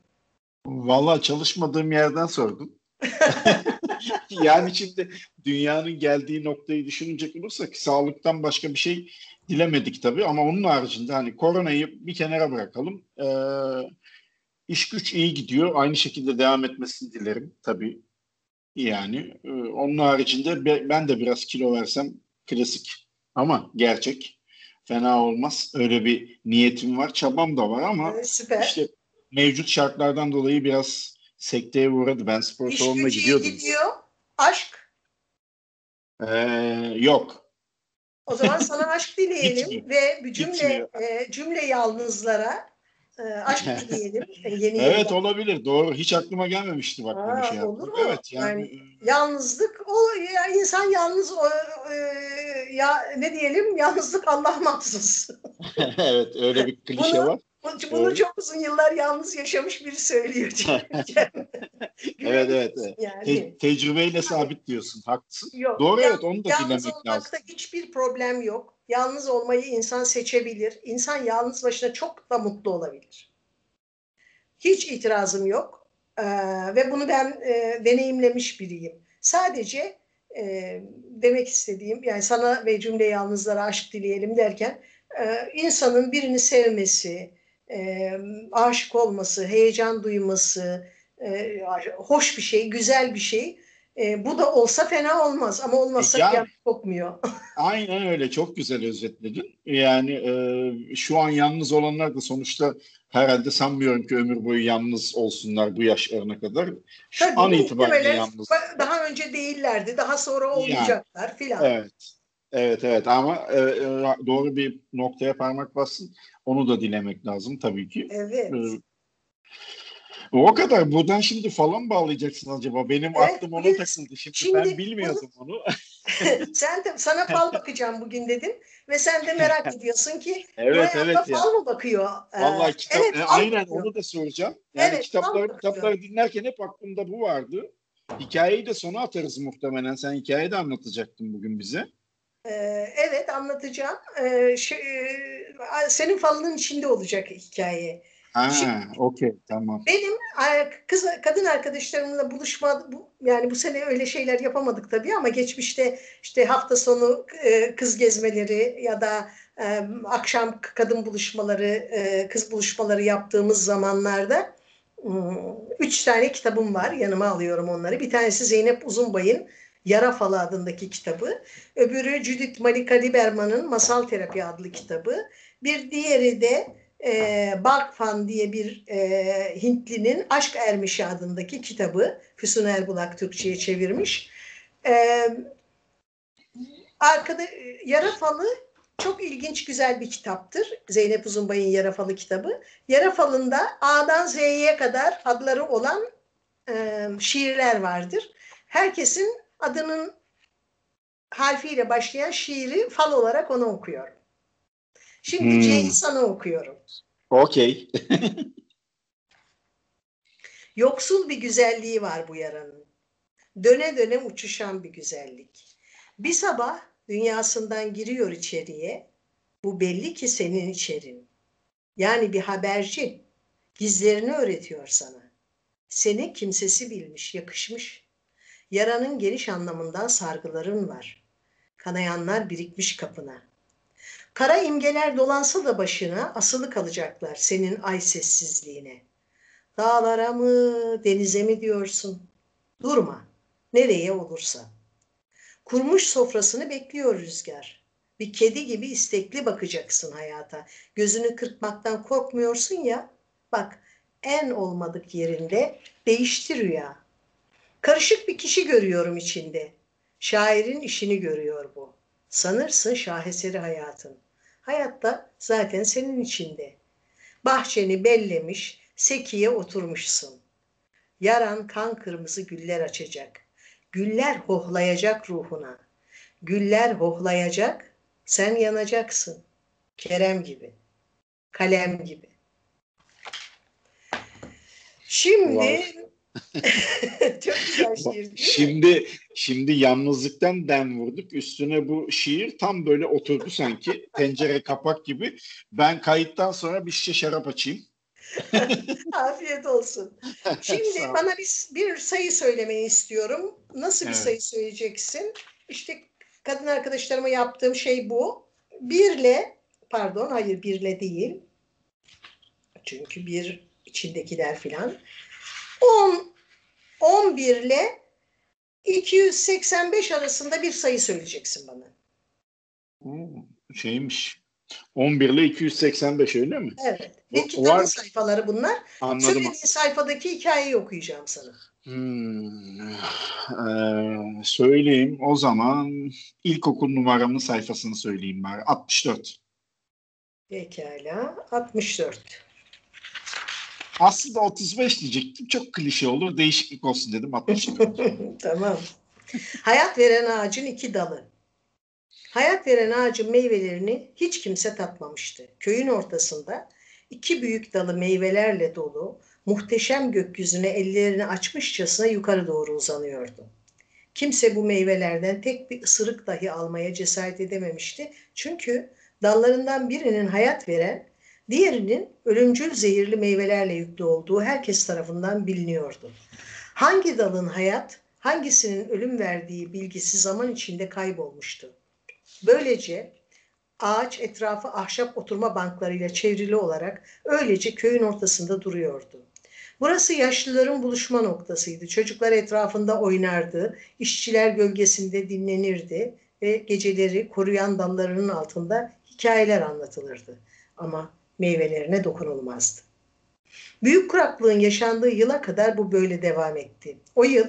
Vallahi çalışmadığım yerden sordum. (laughs) yani şimdi dünyanın geldiği noktayı düşünecek olursak sağlıktan başka bir şey dilemedik tabii ama onun haricinde hani koronayı bir kenara bırakalım. Ee, iş güç iyi gidiyor. Aynı şekilde devam etmesini dilerim tabii. Yani e, onun haricinde ben de biraz kilo versem klasik ama gerçek fena olmaz. Öyle bir niyetim var. Çabam da var ama evet, süper. işte mevcut şartlardan dolayı biraz sekteye uğradı. Ben spor salonuna gidiyordum. gidiyor. Aşk? Ee, yok. O zaman sana aşk dileyelim ve cümle e, cümle yalnızlara e, aşk (laughs) dileyelim. E, yeni evet yılda. olabilir. Doğru. Hiç aklıma gelmemişti bak Aa, şey Olur mu? Evet yani, yani yalnızlık o ya insan yalnız o, e, ya ne diyelim yalnızlık Allah mahsus. (laughs) evet öyle bir klişe bunu, var. Bunu, bunu çok uzun yıllar yalnız yaşamış biri söylüyor. (laughs) evet evet. evet. Yani. Te- tecrübeyle sabit diyorsun. Haklısın. Yok, Doğru ya, evet onu da dinlemek lazım. Yalnız olmakta hiçbir problem yok. Yalnız olmayı insan seçebilir. İnsan yalnız başına çok da mutlu olabilir. Hiç itirazım yok. Ee, ve bunu ben e, deneyimlemiş biriyim. Sadece e, demek istediğim yani sana ve cümle yalnızlara aşk dileyelim derken e, insanın birini sevmesi, e, aşık olması, heyecan duyması, e, hoş bir şey, güzel bir şey. E, bu da olsa fena olmaz ama olmazsa ya, yan kokmuyor. (laughs) aynen öyle çok güzel özetledin. Yani e, şu an yalnız olanlar da sonuçta herhalde sanmıyorum ki ömür boyu yalnız olsunlar bu yaşlarına kadar. Şu Tabii, an itibariyle yalnız. Daha önce değillerdi, daha sonra olmayacaklar yani, filan. Evet. Evet evet ama e, e, doğru bir noktaya parmak bassın. Onu da dilemek lazım tabii ki. Evet. Ee, o kadar. Buradan şimdi falan bağlayacaksın acaba? Benim evet, aklım ona takıldı. Şimdi, şimdi ben bilmiyordum bunu. onu. (laughs) sen de sana fal bakacağım bugün dedim ve sen de merak (laughs) ediyorsun ki Evet evet hayatta ya. fal mı bakıyor? Ee, Vallahi kitap evet, e, fal aynen bakıyor. onu da soracağım. Yani Evet, kitapları fal kitapları dinlerken hep aklımda bu vardı. Hikayeyi de sona atarız muhtemelen. Sen hikayeyi de anlatacaktın bugün bize. Ee, evet anlatacağım. Ee, şey, e, senin falının içinde olacak hikaye. Ha, okey tamam. Benim kız kadın arkadaşlarımla buluşma bu, yani bu sene öyle şeyler yapamadık tabii ama geçmişte işte hafta sonu e, kız gezmeleri ya da e, akşam kadın buluşmaları, e, kız buluşmaları yaptığımız zamanlarda hmm, üç tane kitabım var. Yanıma alıyorum onları. Bir tanesi Zeynep Uzunbay'ın Yara Falı adındaki kitabı. Öbürü Judith Malika Liberman'ın Masal Terapi adlı kitabı. Bir diğeri de e, Bakfan diye bir e, Hintlinin Aşk Ermişi adındaki kitabı Füsun Erbulak Türkçe'ye çevirmiş. E, arkada Yara Falı çok ilginç güzel bir kitaptır. Zeynep Uzunbay'ın Yara Falı kitabı. Yara Falı'nda A'dan Z'ye kadar adları olan e, şiirler vardır. Herkesin adının harfiyle başlayan şiiri fal olarak onu okuyorum. Şimdi Hmm. C'yi sana okuyorum. Okey. (laughs) Yoksul bir güzelliği var bu yaranın. Döne döne uçuşan bir güzellik. Bir sabah dünyasından giriyor içeriye. Bu belli ki senin içerin. Yani bir haberci. Gizlerini öğretiyor sana. Seni kimsesi bilmiş, yakışmış. Yaranın geniş anlamından sargıların var. Kanayanlar birikmiş kapına. Kara imgeler dolansa da başına asılı kalacaklar senin ay sessizliğine. Dağlara mı, denize mi diyorsun? Durma, nereye olursa. Kurmuş sofrasını bekliyor rüzgar. Bir kedi gibi istekli bakacaksın hayata. Gözünü kırpmaktan korkmuyorsun ya. Bak, en olmadık yerinde değişti rüya. Karışık bir kişi görüyorum içinde. Şairin işini görüyor bu. Sanırsın şaheseri hayatın. Hayatta zaten senin içinde. Bahçeni bellemiş, sekiye oturmuşsun. Yaran kan kırmızı güller açacak. Güller hohlayacak ruhuna. Güller hohlayacak, sen yanacaksın. Kerem gibi, kalem gibi. Şimdi (laughs) çok güzel şiir değil mi? Şimdi şimdi yalnızlıktan den vurduk. Üstüne bu şiir tam böyle oturdu sanki. Tencere kapak gibi. Ben kayıttan sonra bir şişe şarap açayım. (laughs) Afiyet olsun. (laughs) Şimdi bana bir, bir sayı söylemeyi istiyorum. Nasıl bir Evet. sayı söyleyeceksin? İşte kadın arkadaşlarıma yaptığım şey bu. Birle, pardon hayır birle değil. Çünkü bir içindekiler filan. 10, 11 ile 285 arasında bir sayı söyleyeceksin bana. Oo, şeymiş. 11 ile 285 öyle mi? Evet. Ve kitabın var- sayfaları bunlar. Anladım. Söylediğin sayfadaki hikayeyi okuyacağım sana. Hmm, eee, söyleyeyim o zaman ilkokul numaramın sayfasını söyleyeyim bari. 64. Pekala. 64. Aslında 35 diyecektim. Çok klişe olur. Değişiklik olsun dedim. 64. (laughs) tamam. Hayat veren ağacın iki dalı. Hayat veren ağacın meyvelerini hiç kimse tatmamıştı. Köyün ortasında iki büyük dalı meyvelerle dolu, muhteşem gökyüzüne ellerini açmışçasına yukarı doğru uzanıyordu. Kimse bu meyvelerden tek bir ısırık dahi almaya cesaret edememişti. Çünkü dallarından birinin hayat veren, diğerinin ölümcül zehirli meyvelerle yüklü olduğu herkes tarafından biliniyordu. Hangi dalın hayat, hangisinin ölüm verdiği bilgisi zaman içinde kaybolmuştu. Böylece ağaç etrafı ahşap oturma banklarıyla çevrili olarak öylece köyün ortasında duruyordu. Burası yaşlıların buluşma noktasıydı. Çocuklar etrafında oynardı, işçiler gölgesinde dinlenirdi ve geceleri koruyan dallarının altında hikayeler anlatılırdı. Ama meyvelerine dokunulmazdı. Büyük kuraklığın yaşandığı yıla kadar bu böyle devam etti. O yıl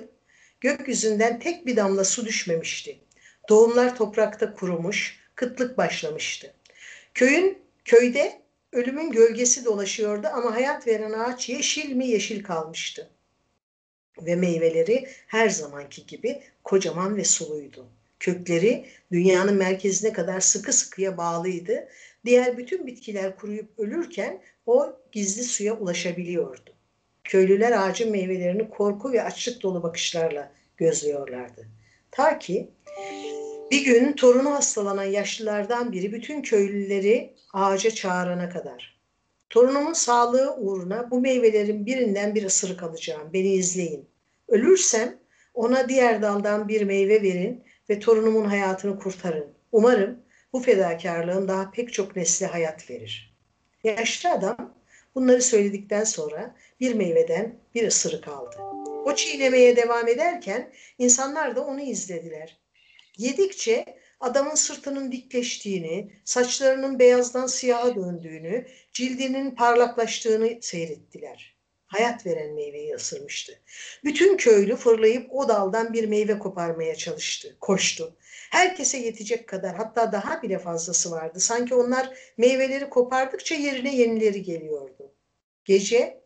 gökyüzünden tek bir damla su düşmemişti. Doğumlar toprakta kurumuş, kıtlık başlamıştı. Köyün köyde ölümün gölgesi dolaşıyordu ama hayat veren ağaç yeşil mi yeşil kalmıştı. Ve meyveleri her zamanki gibi kocaman ve suluydu. Kökleri dünyanın merkezine kadar sıkı sıkıya bağlıydı. Diğer bütün bitkiler kuruyup ölürken o gizli suya ulaşabiliyordu. Köylüler ağacın meyvelerini korku ve açlık dolu bakışlarla gözlüyorlardı. Ta ki bir gün torunu hastalanan yaşlılardan biri bütün köylüleri ağaca çağırana kadar. Torunumun sağlığı uğruna bu meyvelerin birinden bir ısırık alacağım. Beni izleyin. Ölürsem ona diğer daldan bir meyve verin ve torunumun hayatını kurtarın. Umarım bu fedakarlığın daha pek çok nesle hayat verir. Yaşlı adam bunları söyledikten sonra bir meyveden bir ısırık aldı. O çiğnemeye devam ederken insanlar da onu izlediler. Yedikçe adamın sırtının dikleştiğini, saçlarının beyazdan siyaha döndüğünü, cildinin parlaklaştığını seyrettiler. Hayat veren meyveyi ısırmıştı. Bütün köylü fırlayıp o daldan bir meyve koparmaya çalıştı, koştu. Herkese yetecek kadar hatta daha bile fazlası vardı. Sanki onlar meyveleri kopardıkça yerine yenileri geliyordu. Gece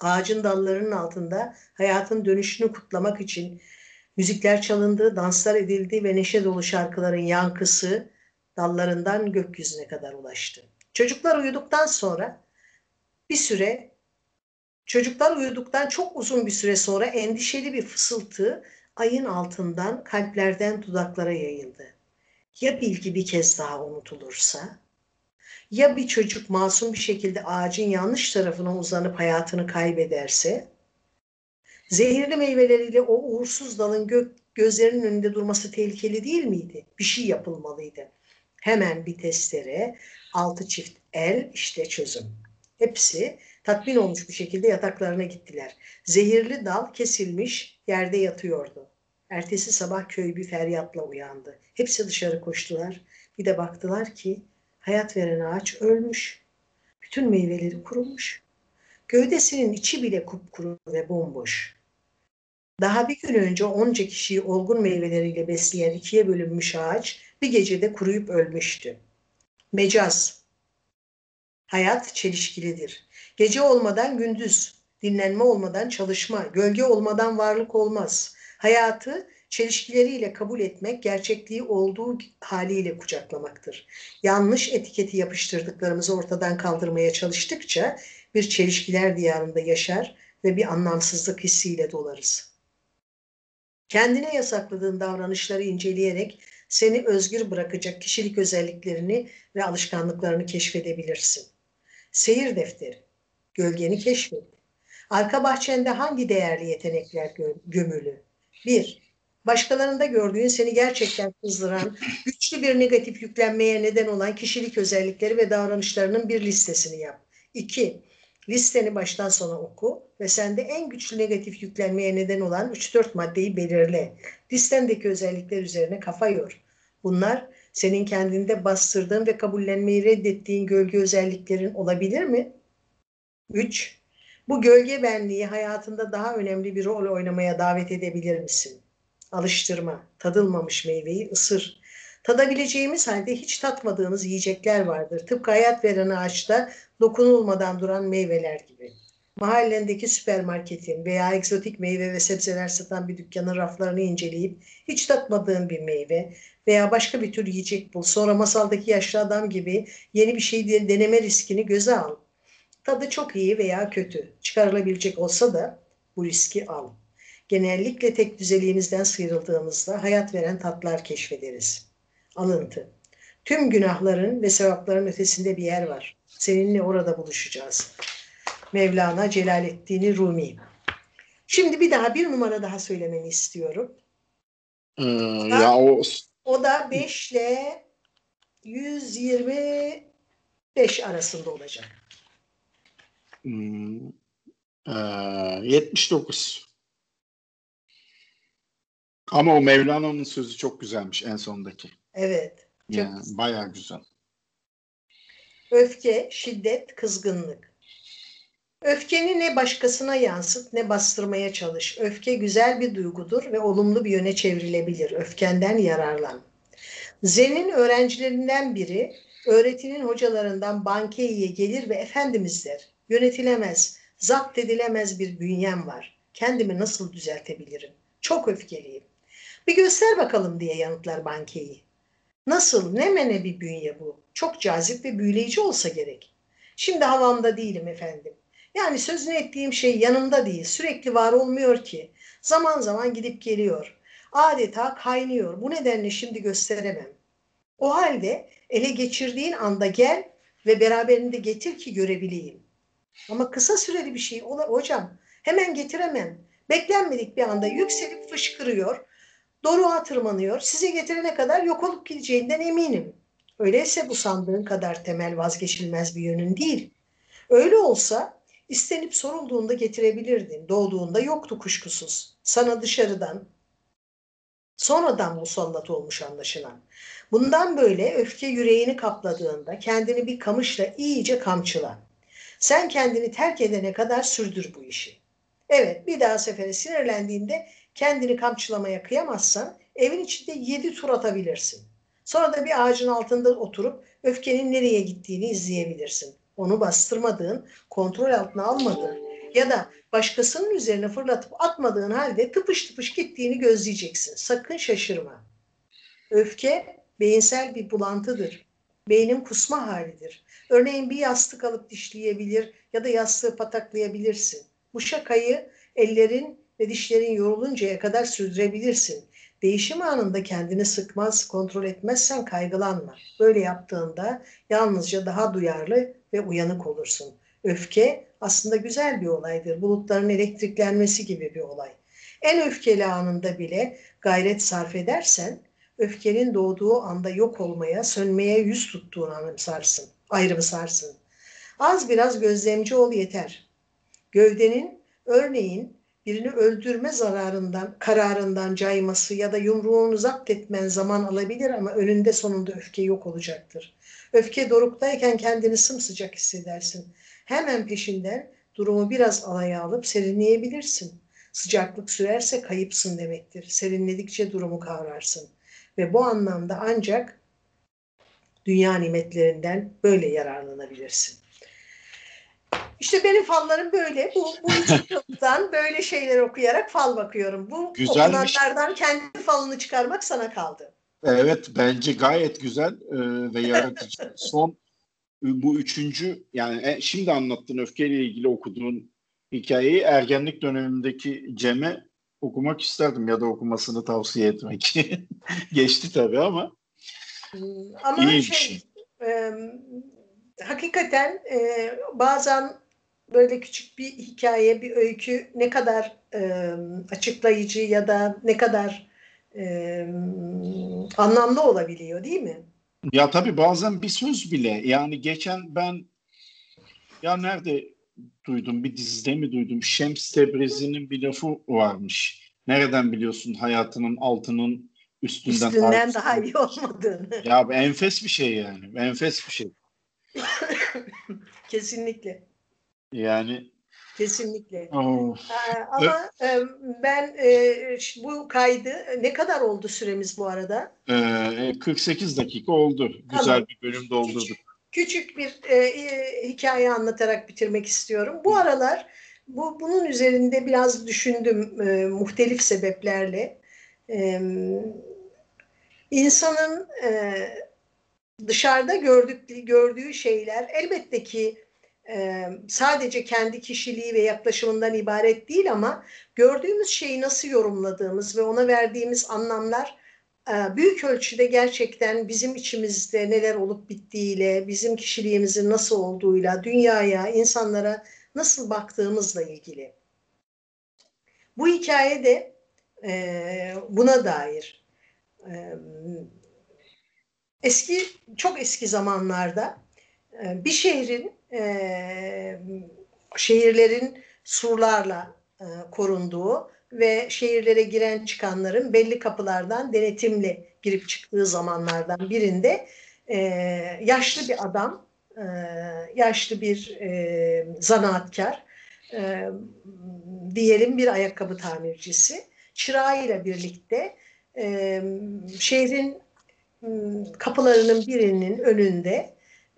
ağacın dallarının altında hayatın dönüşünü kutlamak için müzikler çalındı, danslar edildi ve neşe dolu şarkıların yankısı dallarından gökyüzüne kadar ulaştı. Çocuklar uyuduktan sonra bir süre çocuklar uyuduktan çok uzun bir süre sonra endişeli bir fısıltı ayın altından kalplerden dudaklara yayıldı. Ya bilgi bir kez daha unutulursa? Ya bir çocuk masum bir şekilde ağacın yanlış tarafına uzanıp hayatını kaybederse? Zehirli meyveleriyle o uğursuz dalın gök, gözlerinin önünde durması tehlikeli değil miydi? Bir şey yapılmalıydı. Hemen bir testere, altı çift el işte çözüm. Hepsi tatmin olmuş bir şekilde yataklarına gittiler. Zehirli dal kesilmiş yerde yatıyordu. Ertesi sabah köy bir feryatla uyandı. Hepsi dışarı koştular. Bir de baktılar ki hayat veren ağaç ölmüş. Bütün meyveleri kurumuş. Gövdesinin içi bile kupkuru ve bomboş. Daha bir gün önce onca kişiyi olgun meyveleriyle besleyen ikiye bölünmüş ağaç bir gecede kuruyup ölmüştü. Mecaz. Hayat çelişkilidir. Gece olmadan gündüz, dinlenme olmadan çalışma, gölge olmadan varlık olmaz. Hayatı çelişkileriyle kabul etmek, gerçekliği olduğu haliyle kucaklamaktır. Yanlış etiketi yapıştırdıklarımızı ortadan kaldırmaya çalıştıkça bir çelişkiler diyarında yaşar ve bir anlamsızlık hissiyle dolarız. Kendine yasakladığın davranışları inceleyerek seni özgür bırakacak kişilik özelliklerini ve alışkanlıklarını keşfedebilirsin. Seyir defteri, gölgeni keşfet. Arka bahçende hangi değerli yetenekler gömülü? 1. Başkalarında gördüğün seni gerçekten kızdıran, güçlü bir negatif yüklenmeye neden olan kişilik özellikleri ve davranışlarının bir listesini yap. 2. Listeni baştan sona oku ve sende en güçlü negatif yüklenmeye neden olan 3-4 maddeyi belirle. Listendeki özellikler üzerine kafa yor. Bunlar senin kendinde bastırdığın ve kabullenmeyi reddettiğin gölge özelliklerin olabilir mi? 3. Bu gölge benliği hayatında daha önemli bir rol oynamaya davet edebilir misin? Alıştırma, tadılmamış meyveyi ısır. Tadabileceğimiz halde hiç tatmadığımız yiyecekler vardır. Tıpkı hayat veren ağaçta dokunulmadan duran meyveler gibi. Mahallendeki süpermarketin veya egzotik meyve ve sebzeler satan bir dükkanın raflarını inceleyip hiç tatmadığın bir meyve veya başka bir tür yiyecek bul. Sonra masaldaki yaşlı adam gibi yeni bir şey deneme riskini göze al. Tadı çok iyi veya kötü. Çıkarılabilecek olsa da bu riski al. Genellikle tek düzeliğimizden sıyrıldığımızda hayat veren tatlar keşfederiz. Alıntı. Tüm günahların ve sevapların ötesinde bir yer var. Seninle orada buluşacağız. Mevlana Celaleddin Rumi. Şimdi bir daha bir numara daha söylemeni istiyorum. Ee, ya o o da 5 ile 125 arasında olacak. Hmm, e, 79. Ama o Mevlana'nın sözü çok güzelmiş en sondaki. Evet. Çok yani, bayağı güzel. Öfke, şiddet, kızgınlık. Öfkeni ne başkasına yansıt ne bastırmaya çalış. Öfke güzel bir duygudur ve olumlu bir yöne çevrilebilir. Öfkenden yararlan. Zen'in öğrencilerinden biri öğretinin hocalarından Bankeyi'ye gelir ve Efendimiz der. Yönetilemez, zapt edilemez bir bünyem var. Kendimi nasıl düzeltebilirim? Çok öfkeliyim. Bir göster bakalım diye yanıtlar bankeyi. Nasıl, ne mene bir bünye bu? Çok cazip ve büyüleyici olsa gerek. Şimdi havamda değilim efendim. Yani sözünü ettiğim şey yanımda değil, sürekli var olmuyor ki. Zaman zaman gidip geliyor. Adeta kaynıyor. Bu nedenle şimdi gösteremem. O halde ele geçirdiğin anda gel ve beraberinde getir ki görebileyim. Ama kısa süreli bir şey hocam. Hemen getiremem. Beklenmedik bir anda yükselip fışkırıyor. Doruğa tırmanıyor. Size getirene kadar yok olup gideceğinden eminim. Öyleyse bu sandığın kadar temel vazgeçilmez bir yönün değil. Öyle olsa istenip sorulduğunda getirebilirdin. Doğduğunda yoktu kuşkusuz. Sana dışarıdan, sonradan musallat olmuş anlaşılan. Bundan böyle öfke yüreğini kapladığında kendini bir kamışla iyice kamçıla. Sen kendini terk edene kadar sürdür bu işi. Evet bir daha sefere sinirlendiğinde kendini kamçılamaya kıyamazsan evin içinde yedi tur atabilirsin. Sonra da bir ağacın altında oturup öfkenin nereye gittiğini izleyebilirsin. Onu bastırmadığın, kontrol altına almadığın ya da başkasının üzerine fırlatıp atmadığın halde tıpış tıpış gittiğini gözleyeceksin. Sakın şaşırma. Öfke beyinsel bir bulantıdır. Beynin kusma halidir. Örneğin bir yastık alıp dişleyebilir ya da yastığı pataklayabilirsin. Bu şakayı ellerin ve dişlerin yoruluncaya kadar sürdürebilirsin. Değişim anında kendini sıkmaz, kontrol etmezsen kaygılanma. Böyle yaptığında yalnızca daha duyarlı ve uyanık olursun. Öfke aslında güzel bir olaydır. Bulutların elektriklenmesi gibi bir olay. En öfkeli anında bile gayret sarf edersen öfkenin doğduğu anda yok olmaya, sönmeye yüz tuttuğunu anımsarsın, ayrımsarsın. Az biraz gözlemci ol yeter. Gövdenin örneğin birini öldürme zararından, kararından cayması ya da yumruğunu zapt etmen zaman alabilir ama önünde sonunda öfke yok olacaktır. Öfke doruktayken kendini sımsıcak hissedersin. Hemen peşinden durumu biraz alaya alıp serinleyebilirsin. Sıcaklık sürerse kayıpsın demektir. Serinledikçe durumu kavrarsın. Ve bu anlamda ancak dünya nimetlerinden böyle yararlanabilirsin. İşte benim fallarım böyle. Bu, bu üç (laughs) yıldan böyle şeyler okuyarak fal bakıyorum. Bu Güzelmiş. okunanlardan kendi falını çıkarmak sana kaldı. Evet bence gayet güzel e, ve yaratıcı. (laughs) Son bu üçüncü yani e, şimdi anlattığın öfkeyle ilgili okuduğun hikayeyi ergenlik dönemindeki Cem'e okumak isterdim ya da okumasını tavsiye etmek. (laughs) Geçti tabii ama. Ama iyi şey, şey. E, hakikaten e, bazen böyle küçük bir hikaye, bir öykü ne kadar e, açıklayıcı ya da ne kadar e, anlamlı olabiliyor değil mi? Ya tabii bazen bir söz bile yani geçen ben ya nerede duydum bir dizide mi duydum Şems Tebrizi'nin bir lafı varmış. Nereden biliyorsun hayatının altının üstünden, üstünden daha iyi olmadığını. Ya enfes bir şey yani. Enfes bir şey. (laughs) Kesinlikle. Yani Kesinlikle. Oh. ama e, ben e, bu kaydı ne kadar oldu süremiz bu arada? E, 48 dakika oldu. Güzel tamam. bir bölüm doldurduk. Küçük, küçük bir e, e, hikaye anlatarak bitirmek istiyorum. Bu aralar bu bunun üzerinde biraz düşündüm e, muhtelif sebeplerle. E, insanın dışarıda gördük, gördüğü şeyler elbette ki e, sadece kendi kişiliği ve yaklaşımından ibaret değil ama gördüğümüz şeyi nasıl yorumladığımız ve ona verdiğimiz anlamlar e, büyük ölçüde gerçekten bizim içimizde neler olup bittiğiyle, bizim kişiliğimizin nasıl olduğuyla, dünyaya, insanlara nasıl baktığımızla ilgili. Bu hikaye de buna dair. Eski, çok eski zamanlarda bir şehrin şehirlerin surlarla korunduğu ve şehirlere giren çıkanların belli kapılardan denetimli girip çıktığı zamanlardan birinde yaşlı bir adam, yaşlı bir zanaatkar, diyelim bir ayakkabı tamircisi, çırağıyla birlikte e, şehrin kapılarının birinin önünde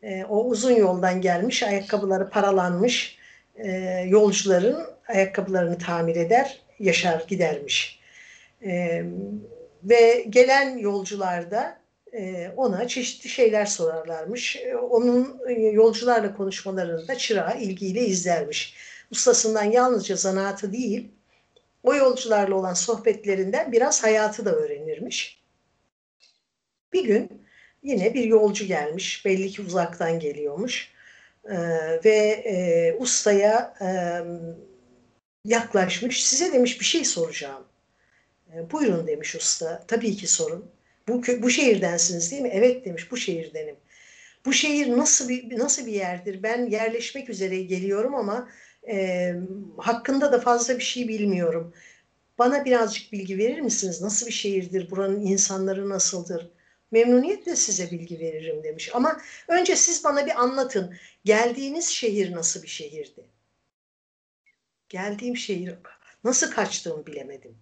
e, o uzun yoldan gelmiş ayakkabıları paralanmış e, yolcuların ayakkabılarını tamir eder, yaşar gidermiş. E, ve gelen yolcular da e, ona çeşitli şeyler sorarlarmış. E, onun e, yolcularla konuşmalarını da çırağı ilgiyle izlermiş. Ustasından yalnızca zanaatı değil, o yolcularla olan sohbetlerinden biraz hayatı da öğrenirmiş. Bir gün yine bir yolcu gelmiş, belli ki uzaktan geliyormuş ee, ve e, ustaya e, yaklaşmış. Size demiş bir şey soracağım. E, buyurun demiş usta. Tabii ki sorun. Bu, bu şehirdensiniz değil mi? Evet demiş bu şehirdenim. Bu şehir nasıl bir nasıl bir yerdir? Ben yerleşmek üzere geliyorum ama e, hakkında da fazla bir şey bilmiyorum. Bana birazcık bilgi verir misiniz? Nasıl bir şehirdir? Buranın insanları nasıldır? Memnuniyetle size bilgi veririm demiş. Ama önce siz bana bir anlatın. Geldiğiniz şehir nasıl bir şehirdi? Geldiğim şehir nasıl kaçtığımı bilemedim.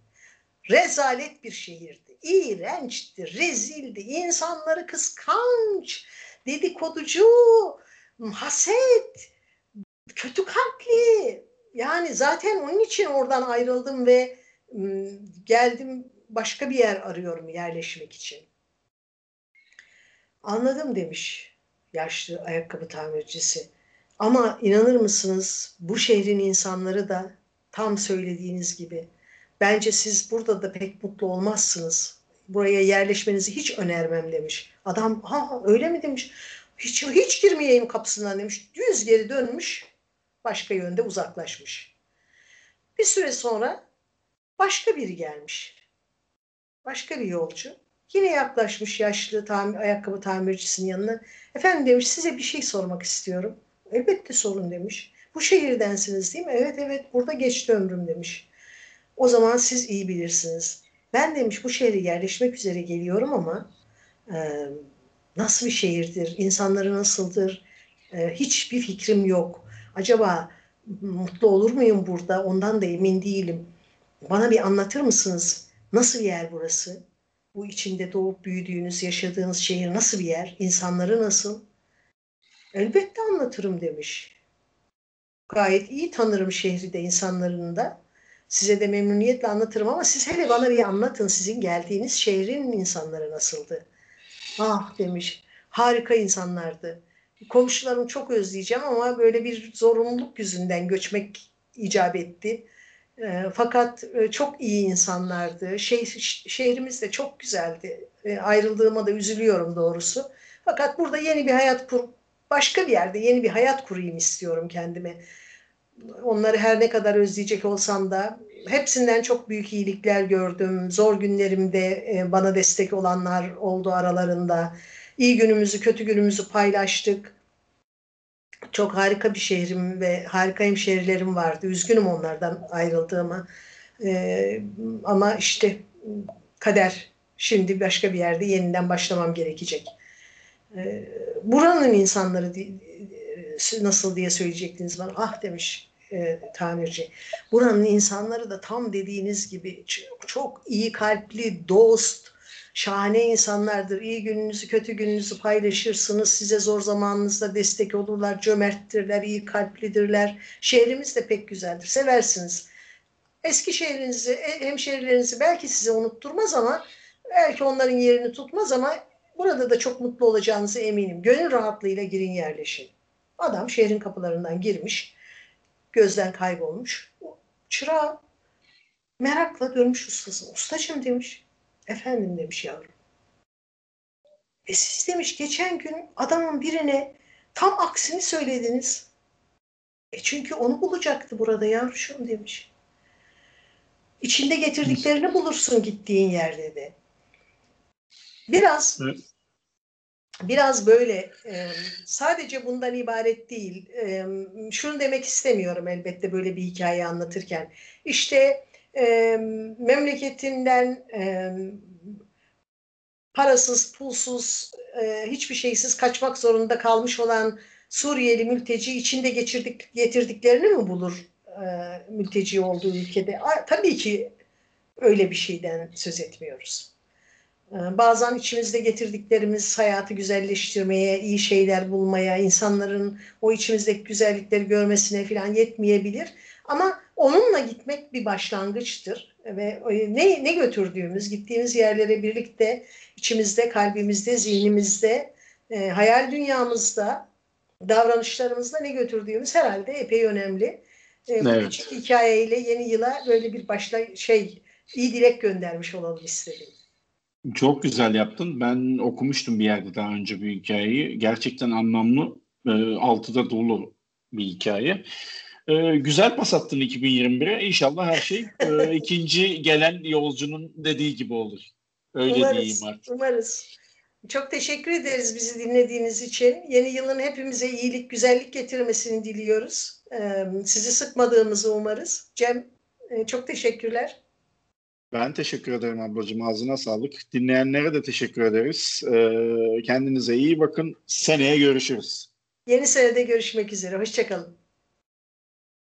Rezalet bir şehirdi. İğrençti, rezildi. İnsanları kıskanç, dedikoducu, haset, kötü kalpli. Yani zaten onun için oradan ayrıldım ve geldim başka bir yer arıyorum yerleşmek için. Anladım demiş yaşlı ayakkabı tamircisi. Ama inanır mısınız bu şehrin insanları da tam söylediğiniz gibi. Bence siz burada da pek mutlu olmazsınız. Buraya yerleşmenizi hiç önermem demiş. Adam ha öyle mi demiş. Hiç, hiç girmeyeyim kapısından demiş. Yüz geri dönmüş. Başka yönde uzaklaşmış. Bir süre sonra başka biri gelmiş. Başka bir yolcu. Yine yaklaşmış yaşlı tamir, ayakkabı tamircisinin yanına. Efendim demiş size bir şey sormak istiyorum. Elbette sorun demiş. Bu şehirdensiniz değil mi? Evet evet burada geçti ömrüm demiş. O zaman siz iyi bilirsiniz. Ben demiş bu şehre yerleşmek üzere geliyorum ama e, nasıl bir şehirdir, insanları nasıldır e, hiçbir fikrim yok. Acaba mutlu olur muyum burada ondan da emin değilim. Bana bir anlatır mısınız? Nasıl yer burası? Bu içinde doğup büyüdüğünüz, yaşadığınız şehir nasıl bir yer? İnsanları nasıl? Elbette anlatırım demiş. Gayet iyi tanırım şehri de insanlarını da. Size de memnuniyetle anlatırım ama siz hele bana bir anlatın sizin geldiğiniz şehrin insanları nasıldı? Ah demiş. Harika insanlardı. Komşularımı çok özleyeceğim ama böyle bir zorunluluk yüzünden göçmek icap etti. E, fakat e, çok iyi insanlardı. Şey, şehrimiz de çok güzeldi. E, ayrıldığıma da üzülüyorum doğrusu. Fakat burada yeni bir hayat kur, başka bir yerde yeni bir hayat kurayım istiyorum kendime. Onları her ne kadar özleyecek olsam da hepsinden çok büyük iyilikler gördüm. Zor günlerimde e, bana destek olanlar oldu aralarında. İyi günümüzü, kötü günümüzü paylaştık. Çok harika bir şehrim ve harika hemşehrilerim vardı. Üzgünüm onlardan ayrıldığıma. Ee, ama işte kader. Şimdi başka bir yerde yeniden başlamam gerekecek. Ee, buranın insanları nasıl diye söyleyecektiniz bana. Ah demiş e, tamirci. Buranın insanları da tam dediğiniz gibi çok iyi kalpli, dost, şahane insanlardır. İyi gününüzü, kötü gününüzü paylaşırsınız. Size zor zamanınızda destek olurlar, cömerttirler, iyi kalplidirler. Şehrimiz de pek güzeldir. Seversiniz. Eski şehrinizi, e, hemşehrilerinizi belki size unutturmaz ama belki onların yerini tutmaz ama burada da çok mutlu olacağınızı eminim. Gönül rahatlığıyla girin yerleşin. Adam şehrin kapılarından girmiş, gözden kaybolmuş. Çırağı merakla dönmüş ustası. Ustacığım demiş. Efendim demiş yavrum. E siz demiş geçen gün adamın birine tam aksini söylediniz. E çünkü onu bulacaktı burada yavruşum demiş. İçinde getirdiklerini bulursun gittiğin yerde de. Biraz biraz böyle e, sadece bundan ibaret değil. E, şunu demek istemiyorum elbette böyle bir hikaye anlatırken. İşte e, memleketinden e, parasız, pulsuz, e, hiçbir şeysiz kaçmak zorunda kalmış olan Suriyeli mülteci içinde geçirdik, getirdiklerini mi bulur e, mülteci olduğu ülkede? A, tabii ki öyle bir şeyden söz etmiyoruz. E, bazen içimizde getirdiklerimiz hayatı güzelleştirmeye, iyi şeyler bulmaya, insanların o içimizdeki güzellikleri görmesine falan yetmeyebilir. Ama onunla gitmek bir başlangıçtır ve ne ne götürdüğümüz, gittiğimiz yerlere birlikte içimizde, kalbimizde, zihnimizde, e, hayal dünyamızda, davranışlarımızda ne götürdüğümüz herhalde epey önemli. E, evet. Bu küçük hikayeyle yeni yıla böyle bir başla şey iyi dilek göndermiş olalım istedim. Çok güzel yaptın. Ben okumuştum bir yerde daha önce bir hikayeyi. Gerçekten anlamlı, e, altıda dolu bir hikaye. E, güzel pas attın 2021'e. İnşallah her şey e, (laughs) ikinci gelen yolcunun dediği gibi olur. Öyle umarız, diyeyim artık. Umarız. Çok teşekkür ederiz bizi dinlediğiniz için. Yeni yılın hepimize iyilik, güzellik getirmesini diliyoruz. E, sizi sıkmadığımızı umarız. Cem, e, çok teşekkürler. Ben teşekkür ederim ablacığım. Ağzına sağlık. Dinleyenlere de teşekkür ederiz. Ee, kendinize iyi bakın. Seneye görüşürüz. Yeni senede görüşmek üzere. Hoşçakalın.